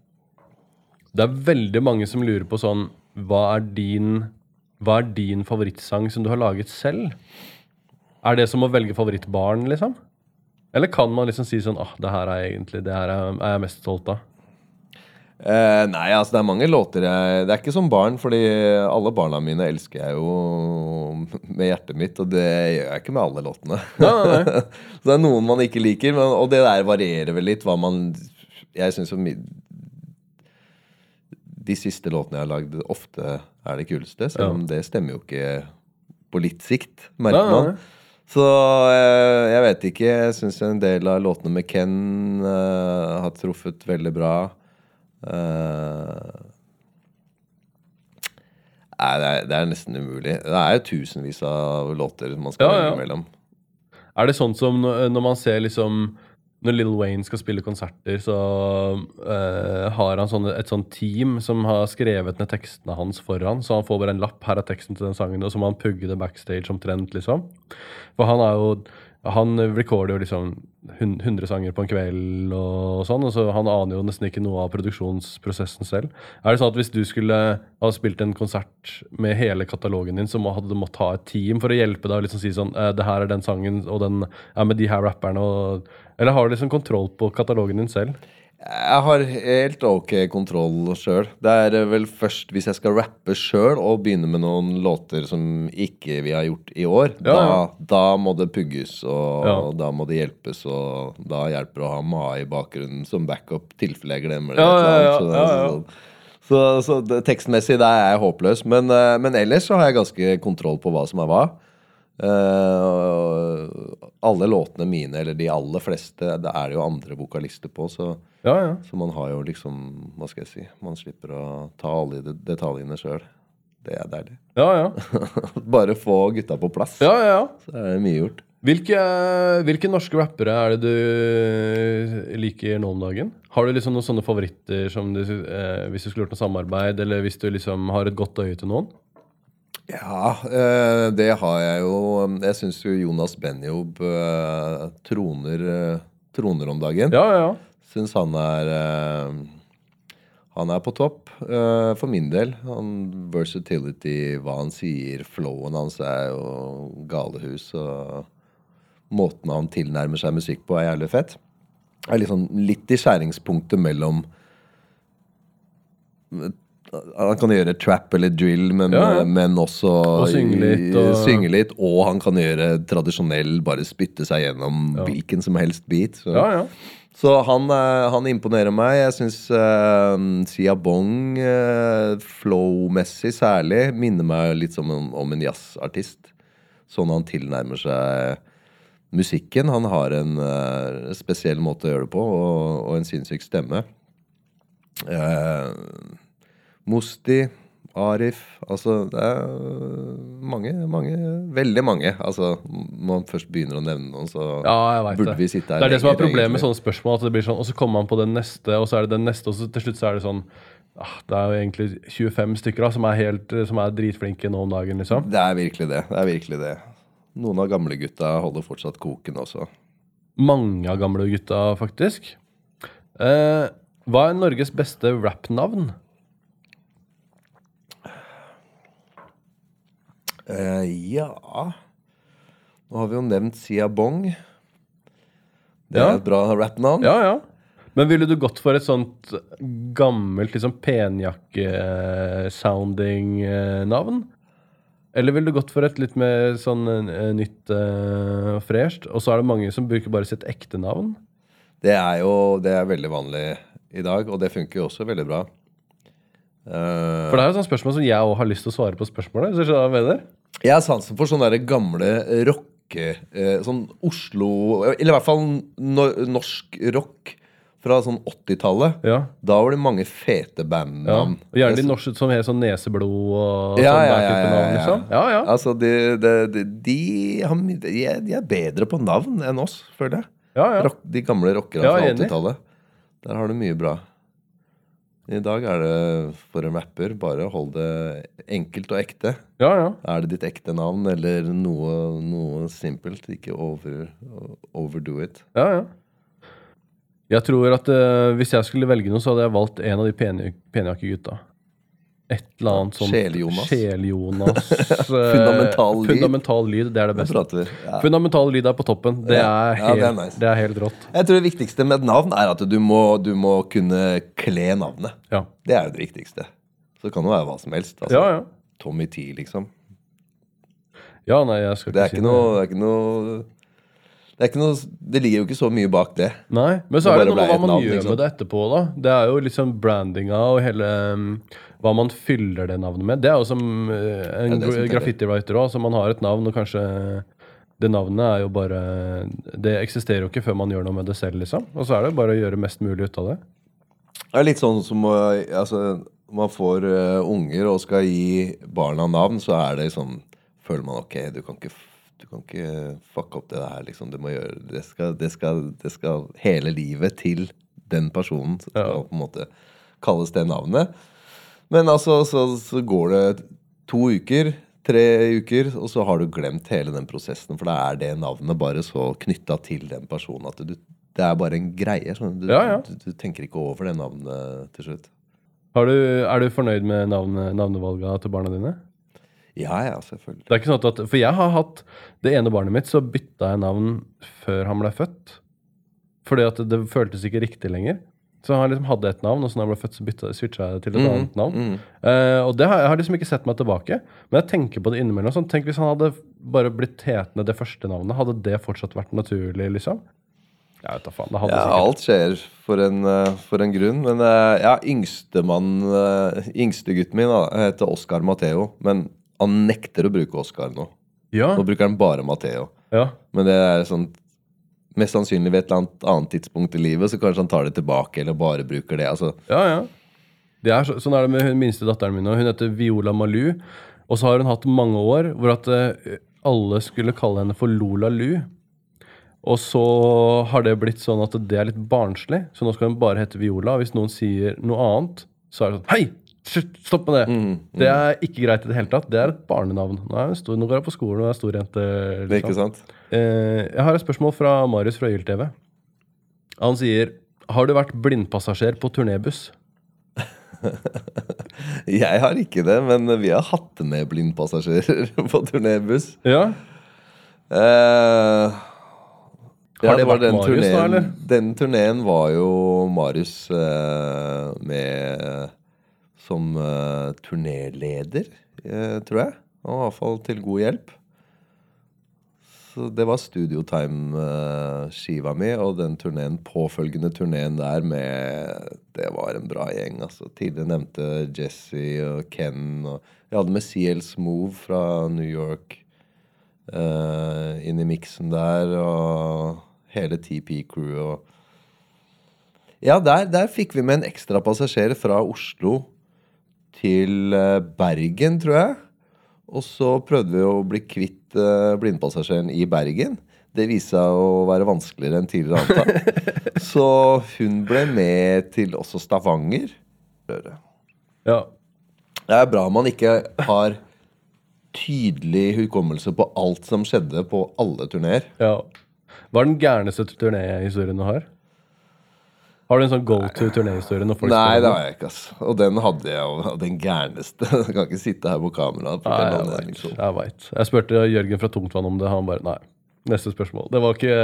Det er veldig mange som lurer på sånn Hva er din Hva er din favorittsang som du har laget selv? Er det som å velge favorittbarn, liksom? Eller kan man liksom si sånn ah, det her er egentlig Det her er, er jeg mest stolt av? Eh, nei, altså det er mange låter jeg Det er ikke som barn, fordi alle barna mine elsker jeg jo med hjertet mitt, og det gjør jeg ikke med alle låtene. Nei, nei, nei. Så det er noen man ikke liker, men, og det der varierer vel litt hva man Jeg syns jo De siste låtene jeg har lagd, ofte er det kuleste, selv Ja. om det stemmer jo ikke på litt sikt, merker man. Så eh, jeg vet ikke. Jeg syns en del av låtene med Ken eh, har truffet veldig bra. Eh, nei, det er, det er nesten umulig. Det er jo tusenvis av låter man skal Ja, ja. velge mellom. Er det sånn som når når man ser liksom Når Lil Wayne skal spille konserter, så uh, har han sånne, et sånt team som har skrevet ned tekstene hans foran. Så han får bare en lapp. Her er teksten til den sangen, og så må han pugge det backstage omtrent, liksom. For han er jo Han recorder jo liksom hun- 100 sanger på en kveld og sånn, og så han aner jo nesten ikke noe av produksjonsprosessen selv. Er det sånn at hvis du skulle ha spilt en konsert med hele katalogen din, så hadde du måttet ha et team for å hjelpe deg og liksom si sånn eh, Det her er den sangen, og den er med de her rapperne, og Eller har du liksom kontroll på katalogen din selv? Jeg har helt ok kontroll sjøl. Det er eh, vel først hvis jeg skal rappe sjøl og begynne med noen låter som ikke vi har gjort i år. Ja, ja. Da, da må det pugges, og Ja. da må det hjelpes, og da hjelper det å ha Mai i bakgrunnen som backup tilfelle jeg glemmer det. Så, så, så, så det, tekstmessig der er jeg håpløs. Men, eh, men ellers så har jeg ganske kontroll på hva som er hva. Eh, alle låtene mine, eller de aller fleste, det er det jo andre vokalister på, så Ja, ja. så man har jo liksom Hva skal jeg si Man slipper å ta alle de detaljene sjøl. Det er deilig. Ja, ja. Bare få gutta på plass, ja, ja, ja. så er det mye gjort. Hvilke, hvilke norske rappere er det du liker nå om dagen? Har du liksom noen sånne favoritter som du, eh, hvis du skulle gjort noe samarbeid, eller hvis du liksom har et godt øye til noen? Ja, eh, det har jeg jo. Jeg syns jo Jonas Benjob eh, troner, eh, troner om dagen. Ja, ja, ja. Syns han er Han er på topp, for min del. Han versatility, hva han sier, flowen hans er jo galehus. Og måten han tilnærmer seg musikk på, er jævlig fett. Er liksom litt i skjæringspunktet mellom Han kan gjøre trap eller drill, men, Ja, ja. men også Og synge litt, og- synge litt. Og han kan gjøre tradisjonell, bare spytte seg gjennom hvilken som helst beat. Så, Ja, ja. så han, eh, han imponerer meg. Jeg syns uh, Sia Bong, uh, flow-messig særlig, minner meg litt som en, om en jazzartist. Sånn han tilnærmer seg musikken. Han har en uh, spesiell måte å gjøre det på, og, og en sinnssyk stemme. Eh, Musti, Arif Altså, det er mange, mange Veldig mange. Altså, når man først begynner å nevne noen, så Ja, burde det. vi sitte her Det er det som er problemet med sånne spørsmål. At det blir sånn, Og så kommer man på den neste, og så er det den neste, og så til slutt så er det sånn ah, Det er jo egentlig 25 stykker da, som er, helt, som er dritflinke nå om dagen, liksom. Det er virkelig det. Det er virkelig det. Noen av gamlegutta holder fortsatt koken også. Mange av gamle gutta, faktisk. Eh, hva er Norges beste rappnavn? Eh, ja Nå har vi jo nevnt Sia Bong. Det Ja. er et bra rappnavn. Ja, ja. Men ville du gått for et sånt gammelt, liksom penjakke-sounding eh? Eller ville du gått for et litt mer sånn eh, nytt og fresht? Og så er det mange som bruker bare sitt ekte navn. Det er jo det er veldig vanlig i dag, og det funker jo også veldig bra. Eh, For det er jo sånn spørsmål som jeg òg har lyst til å svare på spørsmålet. Hvis du skjønner hva jeg mener? jeg har sansen for sånne der gamle rocke... eh, sånn Oslo Eller i hvert fall norsk rock fra sånn 80-tallet. Ja. Da var det mange fete ja. Og gjerne de norske som het sånn neseblod og Ja, sånn ja, ja, ja, navn, liksom. Ja, ja. Altså, de, de, de, de, de, er, bedre på navn enn oss, føler jeg. ja, ja. Rock, de gamle rockerne fra 80-tallet. Der har du mye bra. I dag er det for en rapper bare hold det enkelt og ekte. ja, ja. Er det ditt ekte navn eller noe, noe simpelt? Ikke over, overdo it. ja, ja. Jeg tror at uh, hvis jeg skulle velge noe, så hadde jeg valgt en av de penjakkegutta. Et eller annet sånt Sjel-Jonas. Sjel-Jonas. eh, Fundamental lyd. Fundamental lyd, det er det beste. Ja. Fundamental lyd er på toppen. Det er Ja, det er helt, nice. det er helt rått. Jeg tror det viktigste med et navn er at du må, du må kunne kle navnet. Ja, Det er det viktigste. Så det kan jo være hva som helst. Altså, ja. ja. Tommy T, liksom. ja nei, jeg skal Det er ikke si noe Det er ikke noe det, noe, det ligger jo ikke så mye bak det. Nei, men så er det det noe med hva man navn, gjør liksom. med det etterpå. da Det er jo liksom brandinga og hele um, Hva man fyller det navnet med. Det er jo som uh, en Ja, er graffiti-writer òg. Man har et navn, og kanskje det navnet er jo bare Det eksisterer jo ikke før man gjør noe med det selv, liksom. Og så er det bare å gjøre mest mulig ut av det. Det er litt sånn som altså, man får uh, unger og skal gi barna navn, så er det sånn Føler man ok, du kan ikke, du kan ikke fucke opp det der, liksom. Du må gjøre det skal, det skal, det skal hele livet til den personen skal Ja. på en måte kalles det navnet. Men altså, så, så går det to uker, tre uker, og så har du glemt hele den prosessen. For da er det navnet bare så knytta til den personen at du, det er bare en greie. Sånn. Du, Ja, ja. Du, du tenker ikke over det navnet til slutt. Har du, er du fornøyd med navne, navnevalga til barna dine? Ja, ja, selvfølgelig. Det er ikke sånn at, For jeg har hatt det ene barnet mitt, så bytta jeg navn før han ble født. Fordi at det føltes ikke riktig lenger. Så han liksom hadde et navn, og så når han ble født, så bytta, switcha jeg til et annet navn. Mm. Uh, og det har, jeg har liksom ikke sett meg tilbake. Men jeg tenker på det innimellom. Sånn, tenk hvis han hadde bare blitt hetende det første navnet. Hadde det fortsatt vært naturlig, liksom? Jeg vet da faen. Det hadde Ja, sikkert. alt skjer for en, eh, for en grunn. Men uh, ja, yngstemann uh, Yngstegutten min da, heter Oskar Matheo. Men han nekter å bruke Oscar nå. Ja, Nå bruker han bare Matheo. ja. Men det er sånn Mest sannsynlig ved et eller annet annet tidspunkt i livet så kanskje han tar det tilbake eller bare bruker det. Altså, Ja, ja. Det er så, sånn er det med hun minste datteren min. Hun heter Viola Malou. Og så har hun hatt mange år hvor at eh, alle skulle kalle henne for Lola Lu. Og så har det blitt sånn at det er litt barnslig, så nå skal hun bare hete Viola. Hvis noen sier noe annet, så er det sånn Hei! Slutt! Stopp med det! Mm, Det er ikke greit i det hele tatt. Det er et barnenavn. Nå, er stor, nå går jeg på skolen og er stor jente. det er ikke Liksom. sant? Eh, jeg har et spørsmål fra Marius fra YLTV. Han sier Har du vært blindpassasjer på turnébuss? Jeg har ikke det, men vi har hatt med blindpassasjerer på turnébuss. Ja. Eh, Har det det vært den Marius da, eller? Den turneen var jo Marius eh, med som uh, turnéleder, uh, tror jeg. Og iallfall til god hjelp. Så det var Studiotime-skiva mi, og den turnéen, påfølgende turneen der med Det var en bra gjeng. altså. Tidligere nevnte Jesse og Ken. og Jeg hadde med CLs Move fra New York uh, inn i miksen der, og hele TP-crewet. Ja, der, der fikk vi med en ekstra passasjer fra Oslo til Bergen, tror jeg. Og så prøvde vi å bli kvitt uh, blindpassasjeren i Bergen. Det viste seg å være vanskeligere enn tidligere antatt. så hun ble med til også Stavanger. Ja. Det er bra man ikke har tydelig hukommelse på alt som skjedde på alle turneer. ja. Hva er den gærneste turnéhistorien du har? Har du en sånn go to folk Nei, spiller? det har jeg ikke. ass. Og den hadde jeg jo. Den gærneste. Jeg kan ikke sitte her på kamera. Nei, jeg vet. liksom. Jeg vet. Jeg spurte Jørgen fra Tungtvann om det. Han bare nei. Neste spørsmål. Det var ikke,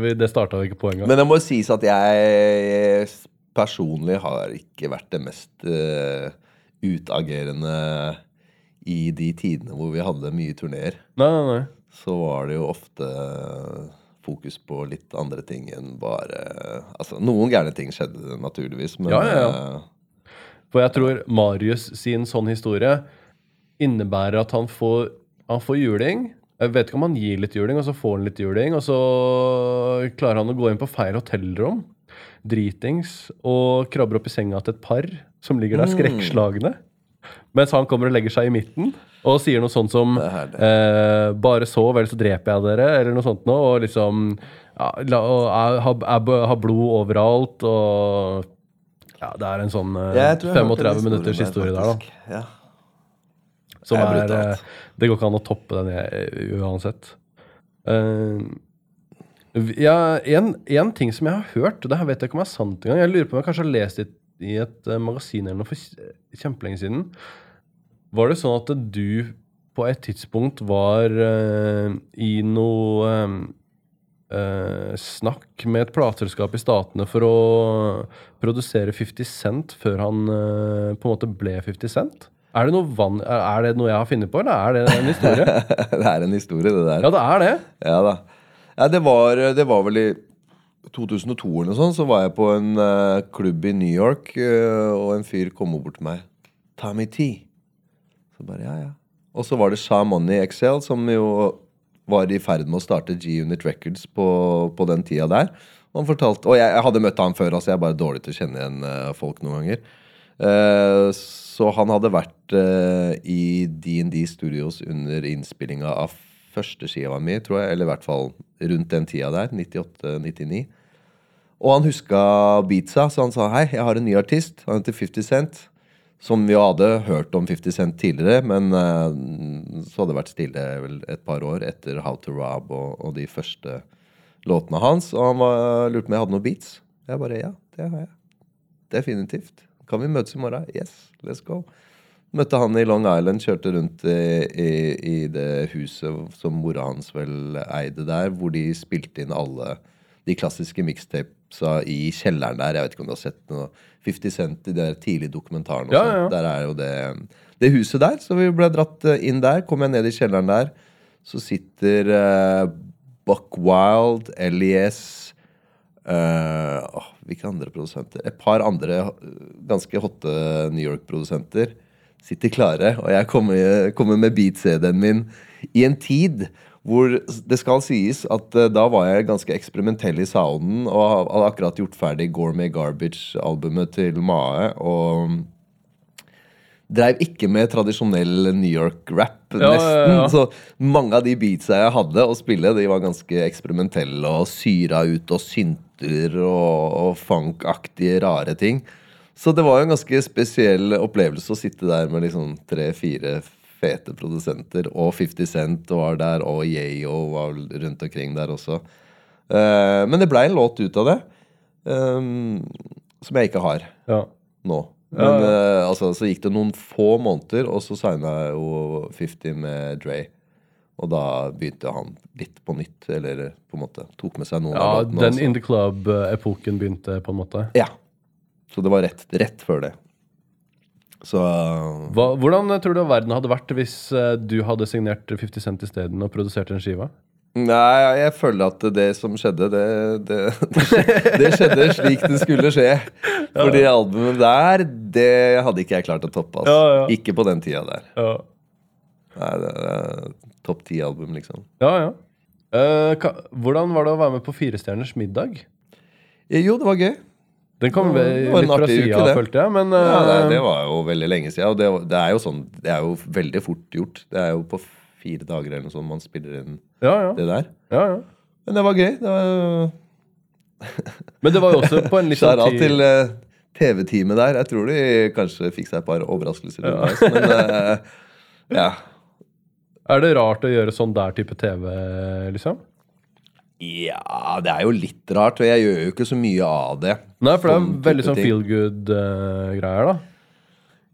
vi- det starta ikke på engang. Men det må jo sies at jeg personlig har ikke vært det mest uh, utagerende i de tidene hvor vi hadde mye turneer. Nei, nei, nei. Så var det jo ofte fokus på litt andre ting enn bare Altså, noen gærne ting skjedde naturligvis, men Ja, ja, ja. eh, For jeg tror Marius sin sånn historie innebærer at han får, han får juling. Jeg vet ikke om han gir litt juling, og så får han litt juling, og så klarer han å gå inn på feil hotellrom, dritings, og krabber opp i senga til et par som ligger Mm. der skrekkslagne. Mens han kommer og legger seg i midten og sier noe sånt som eh, 'Bare så, vel så dreper jeg dere', eller noe sånt noe. Og liksom ja, la, og har, er, blod overalt, og Ja, det er en sånn eh, jeg tror jeg har hørt 35 den minutters historie der, da. Ja. Som er er, det går ikke an å toppe den uansett. Uh, ja, en, en ting som jeg har hørt, og det her vet jeg ikke om er sant engang Jeg lurer på om jeg kanskje har lest det i et eh, magasin eller noe for kj- kjempelenge siden. Var det sånn at du på et tidspunkt var uh, i noe eh, uh, snakk med et plateselskap i Statene for å produsere 50 Cent før han uh, på en måte ble 50 Cent? Er det, vann, er det noe jeg har funnet på, eller er det en historie? det er en historie, det der. ja, det er det. Ja da. Ja, det var, det var vel i 2002 eller noe sånt, så var jeg på en uh, klubb i New York, uh, og en fyr kom bort til meg. Tommy T. Så bare, ja, ja. Og så var det Sha Money XL, som jo var i ferd med å starte G-Unit Records på, på den tida der. Og fortalte, og jeg, jeg hadde møtt han før, altså jeg er bare dårlig til å kjenne igjen uh, folk noen ganger. Så han hadde vært i D&D Studios under innspillinga av første skiva mi, tror jeg, eller i hvert fall rundt den tida der, 98-99. Og han huska beatsa, så han sa hei, jeg har en ny artist. Han heter 50 Cent. Som vi hadde hørt om 50 Cent tidligere, men uh, så hadde det vært stille vel et par år etter How to Rob og, og de første låtene hans. Og han var, lurte på om jeg hadde noen beats. Jeg bare ja, det har jeg. Definitivt. Kan vi møtes i morgen? Yes, let's go. Møtte han i Long Island, kjørte rundt i, i, i det huset som mora hans vel eide der, hvor de spilte inn alle de klassiske mixtapesa i kjelleren der. Jeg vet ikke om du har sett noe 50 Cent i de tidlige dokumentarene. Ja, ja, ja. Der er jo det, det huset der. Så vi ble dratt eh, inn der. Kom jeg ned i kjelleren der, så sitter uh, Buck Wild, LES uh, åh, Hvilke andre produsenter? Et par andre eh, ganske hotte New York-produsenter sitter klare. Og jeg kommer, kommer med beat-CD-en min i en tid hvor det skal sies at uh, da var jeg ganske eksperimentell i sounden og hadde akkurat gjort ferdig Gourmet Garbage-albumet til Mae. Og Dreiv ikke med tradisjonell New York-rap, Ja, ja, nesten. ja. Så mange av de beatsa jeg hadde å spille, de var ganske eksperimentelle og syra ut og synter og, og funkaktige, rare ting. Så det var jo en ganske spesiell opplevelse å sitte der med liksom tre-fire fete produsenter, og 50 Cent var der, og Yayo var rundt omkring der også. Uh, men det blei en låt ut av det, um, som jeg ikke har Ja. nå. Men uh, altså, så gikk det noen få måneder, og så signa jeg jo 50 med Dre. Og da begynte han litt på nytt, eller på en måte tok med seg noen ja, av låtene. den også. In The Club-epoken begynte, på en måte. Ja. Så det var rett, rett før det. Så Hva, hvordan tror du verden hadde vært hvis eh, du hadde signert 50 Cent isteden og produsert en skive? Nei, jeg føler at det som skjedde, det, det, det skjedde slik det skulle skje. For de albumet der, det hadde ikke jeg klart å toppe. Altså. Ja, ja. Ikke på den tida der. Ja, Nei, det er Topp ti-album, liksom. ja. ja. Uh, hvordan var det å være med på Firestjerners middag? Eh, Jo, det var gøy. Den kom var en litt fra sida, følte jeg. Men Ja, det, eh, det var jo veldig lenge siden. Og det, det er jo sånn Det er jo veldig fort gjort. Det er jo på fire dager eller noe sånt man spiller inn ja, ja, det der. ja, ja. Men det var gøy. Det var Men det var jo også på en litt sånn Skjæra tid til uh, TV-teamet der. Jeg tror de kanskje fikk seg et par overraskelser underveis, men uh, ja. Er det rart å gjøre sånn der type TV, liksom? Ja, det er jo litt rart, og jeg gjør jo ikke så mye av det. Nei, for det er veldig sånn feel good-greier, da.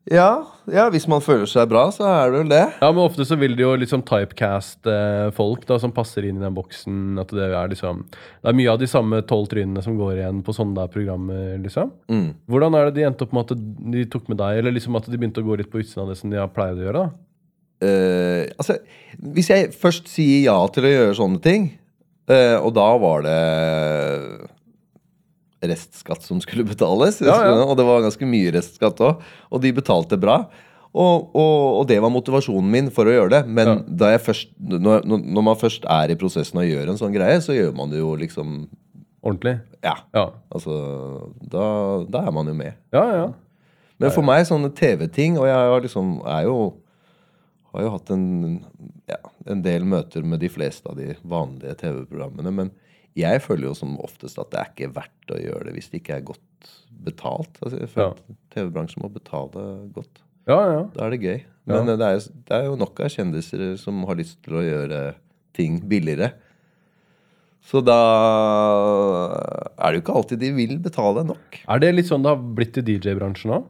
Ja, ja, hvis man føler seg bra, så er det vel det. Ja, men ofte så vil de jo liksom typecast uh, folk da, som passer inn i den boksen. At det er liksom Det er mye av de samme tolv trynene som går igjen på sånne der programmer, liksom. Mm. Hvordan er det de endte opp med at de tok med deg, eller liksom at de begynte å gå litt på utsiden av det som de har pleid å gjøre, da? Uh, altså, hvis jeg først sier ja til å gjøre sånne ting, eh, og da var det restskatt som skulle betales, Ja, ja. og det var ganske mye restskatt òg, og de betalte bra. Og, og, og det var motivasjonen min for å gjøre det. Men Ja. da jeg først, når, når man først er i prosessen og gjør en sånn greie, så gjør man det jo liksom Ordentlig? Ja. Ja. Altså, da, da er man jo med. Ja, ja. Men for meg, sånne TV-ting Og jeg liksom, er jo har jo hatt en, ja, en del møter med de fleste av de vanlige TV-programmene. Men jeg føler jo som oftest at det er ikke verdt å gjøre det hvis det ikke er godt betalt. Altså, jeg føler Ja. at TV-bransjen må betale godt. Ja, ja. Da er det gøy. Men eh, det, er det er jo nok av kjendiser som har lyst til å gjøre ting billigere. Så da er det jo ikke alltid de vil betale nok. Er det litt sånn det har blitt i DJ-bransjen òg?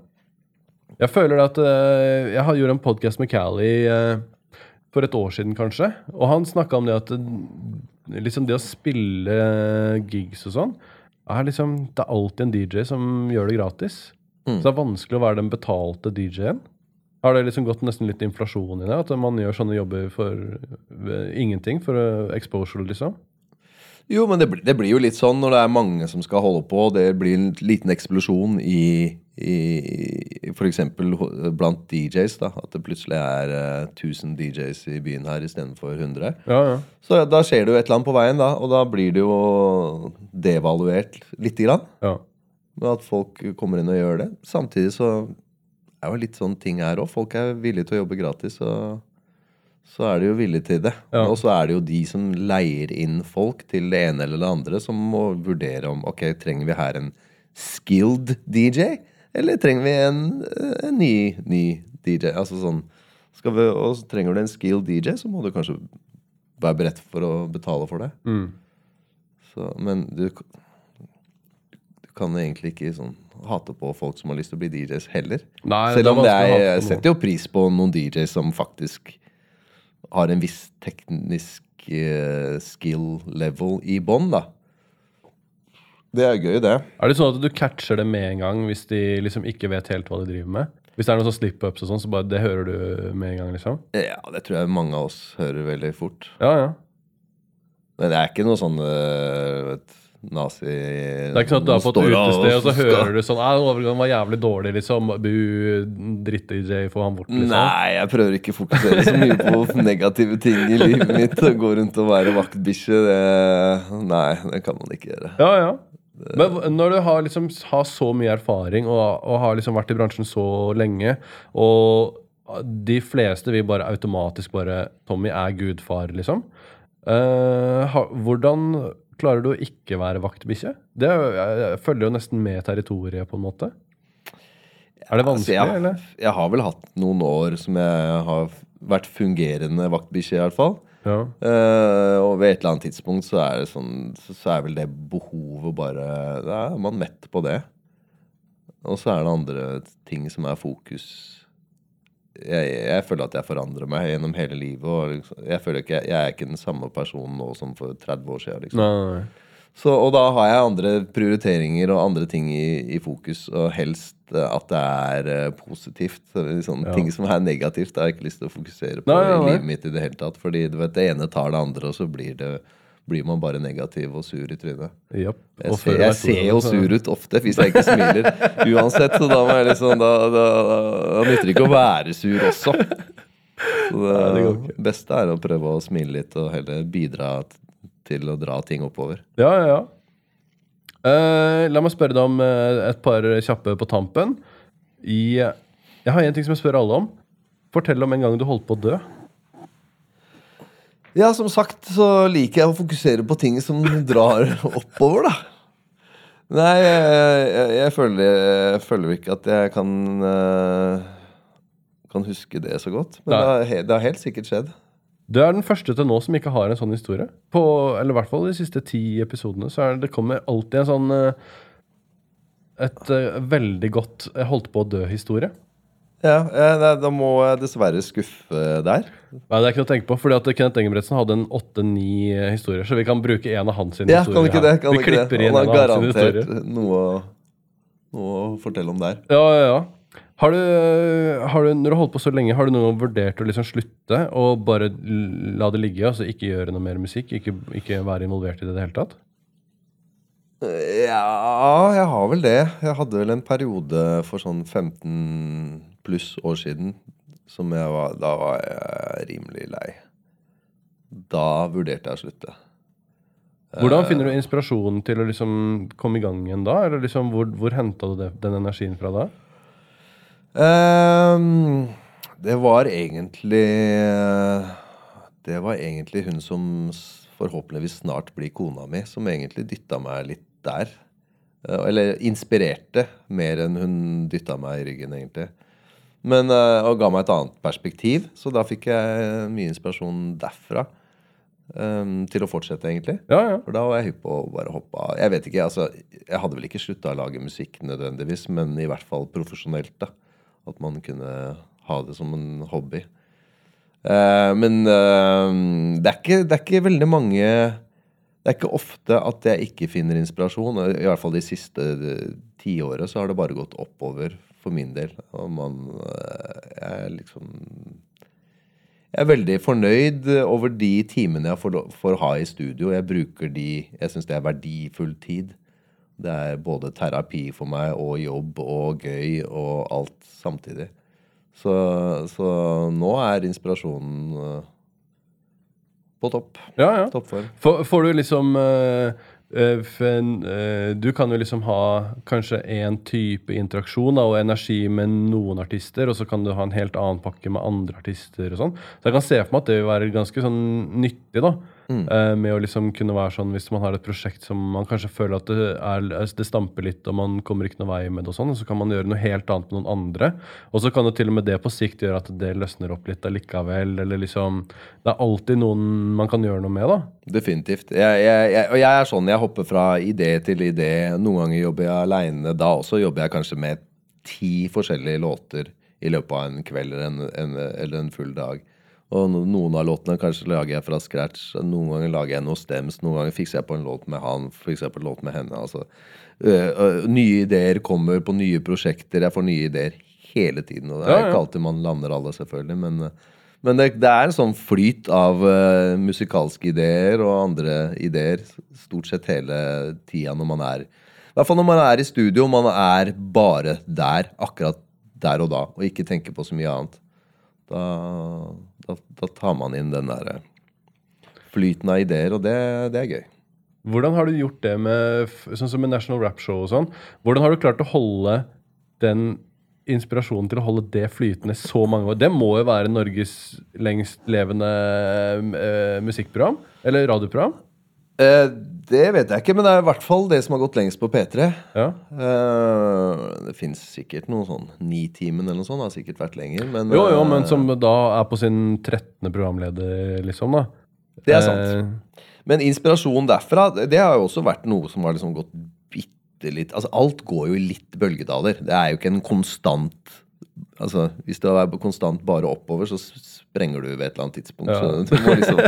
Jeg føler at eh, Jeg har gjort en podkast med Callie eh, for et år siden, kanskje. Og han snakka om det at eh, liksom det å spille gigs og sånn er liksom, Det er alltid en DJ som gjør det gratis. Mm. Så det er vanskelig å være den betalte DJ-en. Har det liksom gått nesten litt inflasjon i det? At man gjør sånne jobber for ingenting? For exposure, liksom? Jo, men det, blir- det blir jo litt sånn når det er mange som skal holde på, det blir en liten eksplosjon i, i f.eks. blant DJs. da, At det plutselig er uh, 1000 DJs i byen her istedenfor 100. Ja, ja. Så da skjer det jo et eller annet på veien, da, og da blir det jo devaluert lite grann. ja. At folk kommer inn og gjør det. Samtidig så er jo litt sånn ting her òg. Folk er villige til å jobbe gratis, og så er de jo villige til det. Ja. Og så er det jo de som leier inn folk til det ene eller det andre, som må vurdere om ok, trenger vi her en skilled DJ, eller trenger vi en, en ny, ny DJ? Altså sånn vi, Og så trenger du en skilled DJ, så må du kanskje være beredt for å betale for det. Mm. Så, men du, du kan egentlig ikke sånn hate på folk som har lyst til å bli DJs heller. Nei, Selv om det jeg setter jo pris på noen DJs som faktisk har en viss teknisk eh, skill level i bånn, da. Det er gøy, det. Er det sånn at du catcher det med en gang hvis de liksom ikke vet helt hva de driver med? Hvis det er noen sånn slip-ups og sånn, så bare det hører du med en gang, liksom? Ja, det tror jeg mange av oss hører veldig fort. Ja, ja. Men det er ikke noe sånn eh, vet, nazi Det er ikke sånn at du har fått utested, og så hører du sånn «Nei, overgangen var jævlig dårlig, liksom. Bu, dritt-DJ, få han bort, liksom. Nei, jeg prøver ikke å fokusere så mye på negative ting i livet mitt. Å gå rundt og være vaktbikkje, det Nei, det kan man ikke gjøre. Ja, ja. Men når du har, liksom, har så mye erfaring og, og har liksom vært i bransjen så lenge, og de fleste vil bare automatisk bare Tommy er gudfar, liksom. Uh, ha, hvordan klarer du å ikke være vaktbikkje? Det er følger jo nesten med territoriet, på en måte. Er det vanskelig, Altså, jeg, eller? jeg har vel hatt noen år som jeg har vært fungerende vaktbikkje, i hvert fall. Ja. Uh, og ved et eller annet tidspunkt så er det sånn Så, så er vel det behovet bare Da er man mett på det. Og så er det andre ting som er fokus. Jeg, jeg føler at jeg forandrer meg gjennom hele livet. Og liksom, jeg føler ikke jeg, jeg er ikke den samme personen nå som for 30 år siden. Liksom. Nei, nei. Så, og da har jeg andre prioriteringer og andre ting i, i fokus, og helst eh, at det er uh, positivt. Så ja. Ting som er negativt, har jeg ikke lyst til å fokusere på Nei, i livet mitt i det hele tatt. Fordi vet, det ene tar det andre, og så blir, det, blir man bare negativ og sur i trynet. Yep. Jeg, ser, jeg ser jo sur ut ofte hvis jeg ikke smiler. Uansett, så da må jeg liksom Da, da, da, nytter det ikke å være sur også. Så det, det beste er å prøve å smile litt og heller bidra til å dra ting oppover. Ja, ja, ja. Uh, la meg spørre deg om eh, et par kjappe på tampen. I, jeg har en ting som jeg spør alle om. Fortell om en gang du holdt på å dø. Ja, som sagt så liker jeg å fokusere på ting som drar oppover, da. Nei, jeg, jeg, jeg, føler, jeg føler ikke at jeg kan eh, Kan huske det så godt. Men det har, det har helt sikkert skjedd. Du er den første til nå som ikke har en sånn historie. På, eller i hvert fall de siste ti episodene. Så er det, det kommer alltid en sånn eh, Et eh, veldig godt 'jeg holdt på å dø-historie. Ja, eh, Da må jeg dessverre skuffe der. Nei, det er ikke noe å tenke på, fordi at Kenneth Engebretsen hadde en åtte-ni historier. Så vi kan bruke en av hans sine Ja, kan historier. ikke det? her. Kan vi ikke det? klipper inn Han en har av hans sine garantert historier. noe, noe å fortelle om der. Ja, ja, ja. Har du, har du, når du har holdt på så lenge, har du noen gang vurdert å liksom slutte og bare l- la det ligge? Altså ikke gjøre noe mer musikk? Ikke, ikke være involvert i det i det hele tatt? Ja, jeg har vel det. Jeg hadde vel en periode for sånn 15 pluss år siden som jeg var Da var jeg rimelig lei. Da vurderte jeg å slutte. Hvordan finner du inspirasjonen til å liksom komme i gang igjen da? Eller liksom, hvor, hvor henta du det, den energien fra da? Um, det var egentlig Det var egentlig hun som forhåpentligvis snart blir kona mi, som egentlig dytta meg litt der. Eh, Eller inspirerte mer enn hun dytta meg i ryggen, egentlig. Men, eh, og ga meg et annet perspektiv, så da fikk jeg mye inspirasjon derfra. Um, til å fortsette, egentlig. Ja, ja. For da var jeg hypp på å bare hoppe av. Jeg vet ikke, altså, jeg hadde vel ikke slutta å lage musikk nødvendigvis, men i hvert fall profesjonelt. da. At man kunne ha det som en hobby. Uh, men uh, det, er ikke, det er ikke veldig mange Det er ikke ofte at jeg ikke finner inspirasjon. I hvert fall de siste tiåret så har det bare gått oppover for min del. Og man eh, Jeg er liksom jeg er veldig fornøyd over de timene jeg får, får ha i studio. Jeg bruker de Jeg syns det er verdifull tid. Det er både terapi for meg og jobb og gøy og alt samtidig. Så, så nå er inspirasjonen eh, på topp. ja, ja. Toppform. Får, får du liksom eh, eh, f- en, eh, Du kan jo liksom ha kanskje én type interaksjon da, og energi med noen artister, og så kan du ha en helt annen pakke med andre artister. og sånn. Så jeg kan se for meg at det vil være ganske sånn nyttig. da, eh, Med å liksom kunne være sånn hvis man har et prosjekt som man kanskje føler at det, er, det stamper litt, og man kommer ikke noe vei med det, og sånn, og så kan man gjøre noe helt annet med noen andre. Og så kan jo til og med det på sikt gjøre at det løsner opp litt allikevel. eller liksom, Det er alltid noen man kan gjøre noe med. da. Definitivt. Jeg, jeg, jeg, og jeg er sånn, jeg hopper fra idé til idé. Noen ganger jobber jeg aleine. Da også jobber jeg kanskje med ti forskjellige låter i løpet av en kveld eller en, en, eller en full dag. Og noen av låtene kanskje lager jeg fra scratch. Noen ganger lager jeg noe stems. Noen ganger fikser jeg på en låt med han, fikser jeg på en låt med henne. Altså, nye ideer kommer på nye prosjekter. Jeg får nye ideer hele tiden. Og det er ikke alltid man lander alle, selvfølgelig, men men det, det er en sånn flyt av uh, musikalske ideer og andre ideer stort sett hele tida når man er I hvert fall når man er i studio, og man er bare der, akkurat der og da, og ikke tenker på så mye annet. Da, da, da tar man inn den der flyten av ideer, og det, det er gøy. Hvordan har du gjort det med sånn som med National Rap Show og sånn? Hvordan har du klart å holde den inspirasjonen til å holde det flytende så mange år? Det må jo være Norges lengst levende eh, musikkprogram? Eller radioprogram? Eh, det vet jeg ikke, men det er i hvert fall det som har gått lengst på P3. Ja. Eh, det fins sikkert noen sånn Nitimen eller noe sånt, har sikkert vært lenger, men Jo, jo, eh, men som da er på sin 13. programleder, liksom, da. Det er sant. Eh, Men inspirasjon derfra, det har jo også vært noe som har liksom gått bitte litt Altså alt går jo i litt bølgedaler. Det er jo ikke en konstant Altså, Hvis du er konstant bare oppover, så sprenger du ved et eller annet tidspunkt. Så du må liksom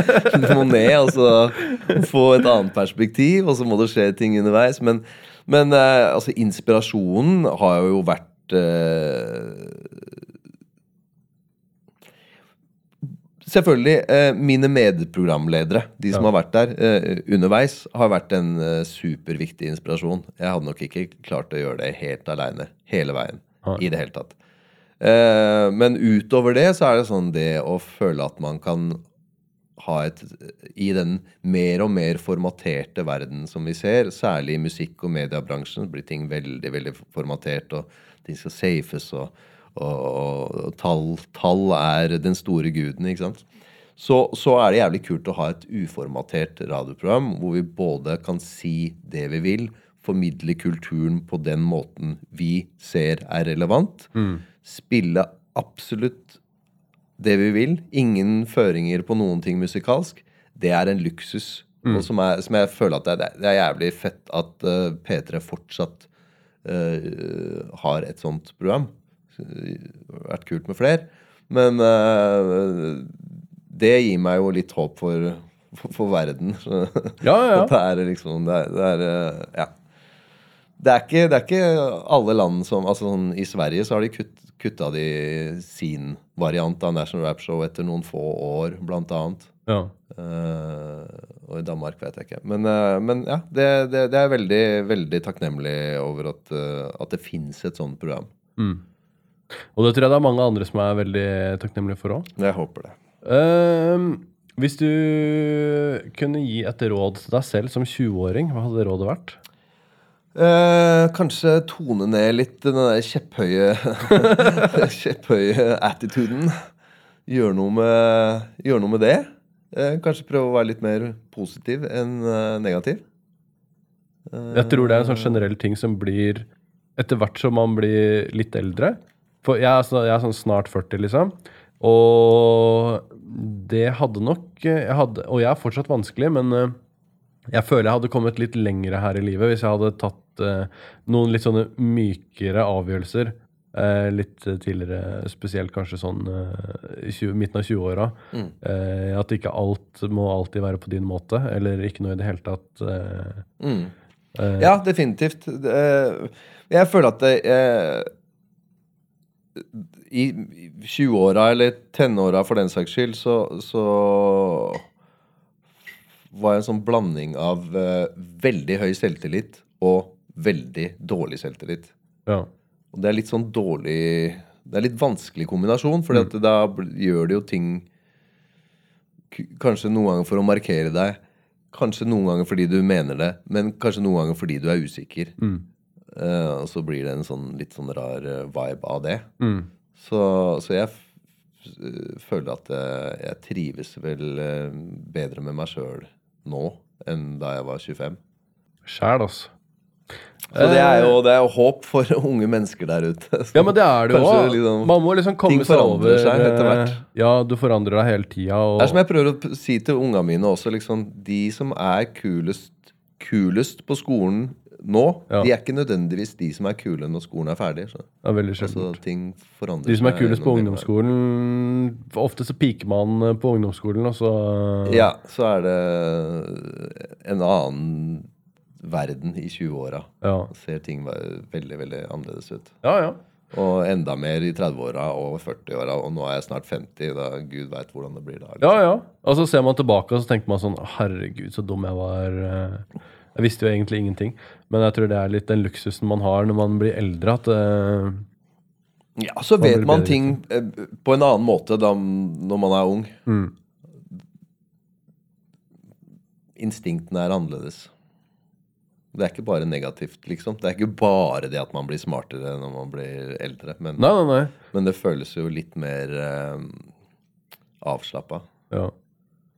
du må ned og så få et annet perspektiv, og så må det skje ting underveis. Men, men eh, altså, inspirasjonen har jo vært eh, Selvfølgelig. Eh, mine medprogramledere, de som har vært der eh, underveis, har vært en eh, superviktig inspirasjon. Jeg hadde nok ikke klart å gjøre det helt aleine hele veien. Ja. I det hele tatt. Eh, men utover det så er det sånn det å føle at man kan ha et I den mer og mer formaterte verden som vi ser, særlig i musikk- og mediebransjen, blir ting veldig veldig formatert, og ting skal safes, og, og, og tall, tall er den store guden, ikke sant? Så, så er det jævlig kult å ha et uformatert radioprogram hvor vi både kan si det vi vil, formidle kulturen på den måten vi ser er relevant, spille absolutt det vi vil. Ingen føringer på noen ting musikalsk. Det er en luksus. Og som, er, som jeg føler at det er, det er jævlig fett at uh, P3 fortsatt uh, har et sånt program. Det har vært kult med flere. Men uh, det gir meg jo litt håp for, for, for verden. Ja, ja, ja. Det er liksom Det er, det er eh, Ja. Det er, ikke, det er ikke alle land som altså sånn, I Sverige så har de kutt, kutta de sin variant av National Rap Show etter noen få år, blant annet. ja. Uh, og i Danmark vet jeg ikke. Men, uh, men ja, det, det, det er veldig, veldig takknemlig over at, uh, at det fins et sånt program. Og det tror jeg det er mange andre som er veldig takknemlige for òg. Jeg håper det. hvis du kunne gi et råd til deg selv som 20-åring, hva hadde rådet vært? Eh, kanskje tone ned litt den der kjepphøye Kjepphøye attituden. Gjøre noe med, gjør noe med det. Uh, kanskje prøve å være litt mer positiv enn uh, negativ. Jeg tror det er en sånn generell ting som blir Etter hvert som man blir litt eldre For jeg er, jeg er sånn snart 40, liksom. Og det hadde nok jeg hadde, Og jeg er fortsatt vanskelig, men jeg føler jeg hadde kommet litt lengre her i livet hvis jeg hadde tatt eh, noen litt sånne mykere avgjørelser eh, litt tidligere, spesielt kanskje sånn eh, i 20, midten av 20-åra. Eh, at ikke alt må alltid være på din måte, eller ikke noe i det hele tatt. Eh, Mm. eh, Ja, definitivt. Eh, Jeg føler at det eh, I i 20-åra, eller tenåra for den saks skyld, så, så var jeg en sånn blanding av eh, veldig høy selvtillit og veldig dårlig selvtillit. ja. Og det er litt sånn dårlig Det er litt vanskelig kombinasjon, for da gjør det jo ting Kanskje noen ganger for å markere deg. Kanskje noen ganger fordi du mener det, men kanskje noen ganger fordi du er usikker. Eh, og så blir det en sånn litt sånn rar eh, vibe av det. Mm. Så, så jeg føler at eh, jeg trives vel bedre med meg sjøl nå enn da jeg var 25. Sjæl, altså. Så det er jo, det er jo håp for unge mennesker der ute. Ja, men det er det jo òg. liksom- Man må liksom komme ting seg over seg etter hvert. eh, Ja, du forandrer deg hele tida. Og, Det er som jeg prøver å si til unga mine også, liksom, de som er kulest, kulest på skolen nå, Ja. de er ikke nødvendigvis de som er kule når skolen er ferdig. Så. er veldig Altså, ting forandrer De som er kulest på ungdomsskolen Ofte så piker man eh, på ungdomsskolen, og så. Ja, så er det en annen verden i 20-åra. Ja, Ser ting veldig, veldig annerledes ut. ja. ja. Og enda mer i 30-åra og 40-åra, og nå er jeg snart 50. Da Gud veit hvordan det blir da. liksom. Ja, ja. Og så ser man tilbake og så tenker man sånn Herregud, så dum jeg var. eh. Jeg visste jo egentlig ingenting. Men jeg tror det er litt den luksusen man har når man blir eldre, at uh, Ja, så Man vet man ting eh, på en annen måte da, når man er ung. mm. Instinktene er annerledes. Det er ikke bare negativt, liksom. Det er ikke bare det at man blir smartere når man blir eldre. Men, Nei, nei, nei. men det føles jo litt mer uh, avslappa. Ja.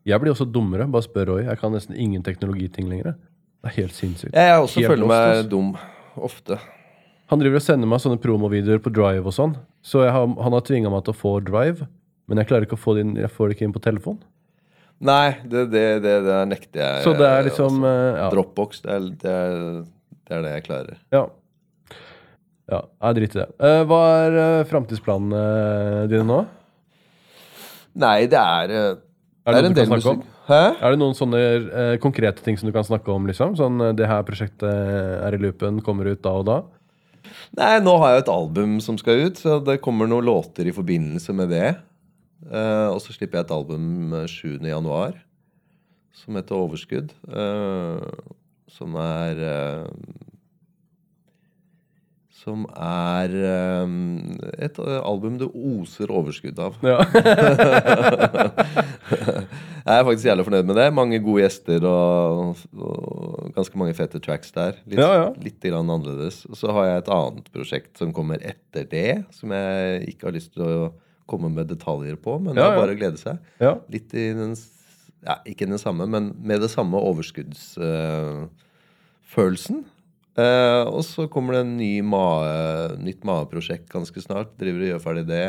Jeg blir også dummere. Bare spør Roy. Jeg kan nesten ingen teknologiting lenger. Det er helt sinnssykt. Jeg også Helt føler meg også. dum. Ofte. Han driver og sender meg sånne promovideoer på Drive og sånn. Så har, han har tvinga meg til å få Drive, men jeg klarer ikke å få det inn, jeg får det ikke inn på telefon. Nei, det, det, det, det nekter jeg. Så det er liksom også. eh, ja. Dropbox, det er, det, er, det det jeg klarer. ja. Ja, jeg driter i det. Eh, hva er uh, framtidsplanene dine nå? Nei, det er eh, Er det er en del musikk. Hæ? Er det noen sånne eh, konkrete ting som du kan snakke om? liksom? Sånn, eh, Det her prosjektet er i loopen, kommer ut da og da? Nei, nå har jeg et album som skal ut, så det kommer noen låter i forbindelse med det. Eh, og så slipper jeg et album eh, 7. januar som heter Overskudd. eh, som er eh, Som er eh, et eh, album det oser overskudd av. Ja. Jeg er faktisk jævlig fornøyd med det. Mange gode gjester og, og ganske mange fete tracks der. Litt, Ja, ja. litt grann annerledes. Og så har jeg et annet prosjekt som kommer etter det, som jeg ikke har lyst til å komme med detaljer på, men det er ja. bare å glede seg. Litt i den Ja, ikke den samme, men med det samme overskuddsfølelsen. Eh, og så kommer det en ny mae, nytt MAE-prosjekt ganske snart. Driver og gjør ferdig det.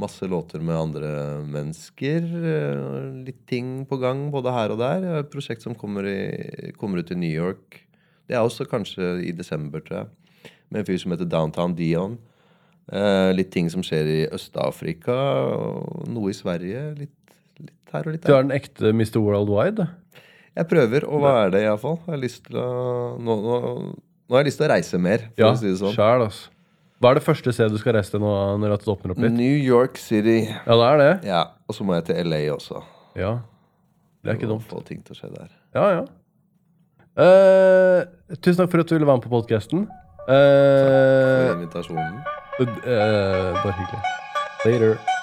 Masse låter med andre mennesker. eh, Litt ting på gang både her og der. Et prosjekt som kommer, i, kommer ut i New York. Det er også kanskje i desember, tror jeg. Med en fyr som heter Downtown Dion. Eh, litt ting som skjer i Øst-Afrika. Noe i Sverige. Litt, litt her og litt der. Du er den ekte Mr. Worldwide? Jeg prøver å være det, iallfall. Jeg har lyst til å nå, nå, nå har jeg lyst til å reise mer, for Ja, å si det sånn. sjæl, altså. Hva er det første stedet du skal reise til nå når det åpner opp litt? New York City. Ja, det er det. Ja, Og så må jeg til LA også. Ja. Det er ikke dumt. Få ting til å skje der. Ja, ja. Uh, tusen takk for at du ville være med på podkasten. For invitasjonen. Bare hyggelig. Later.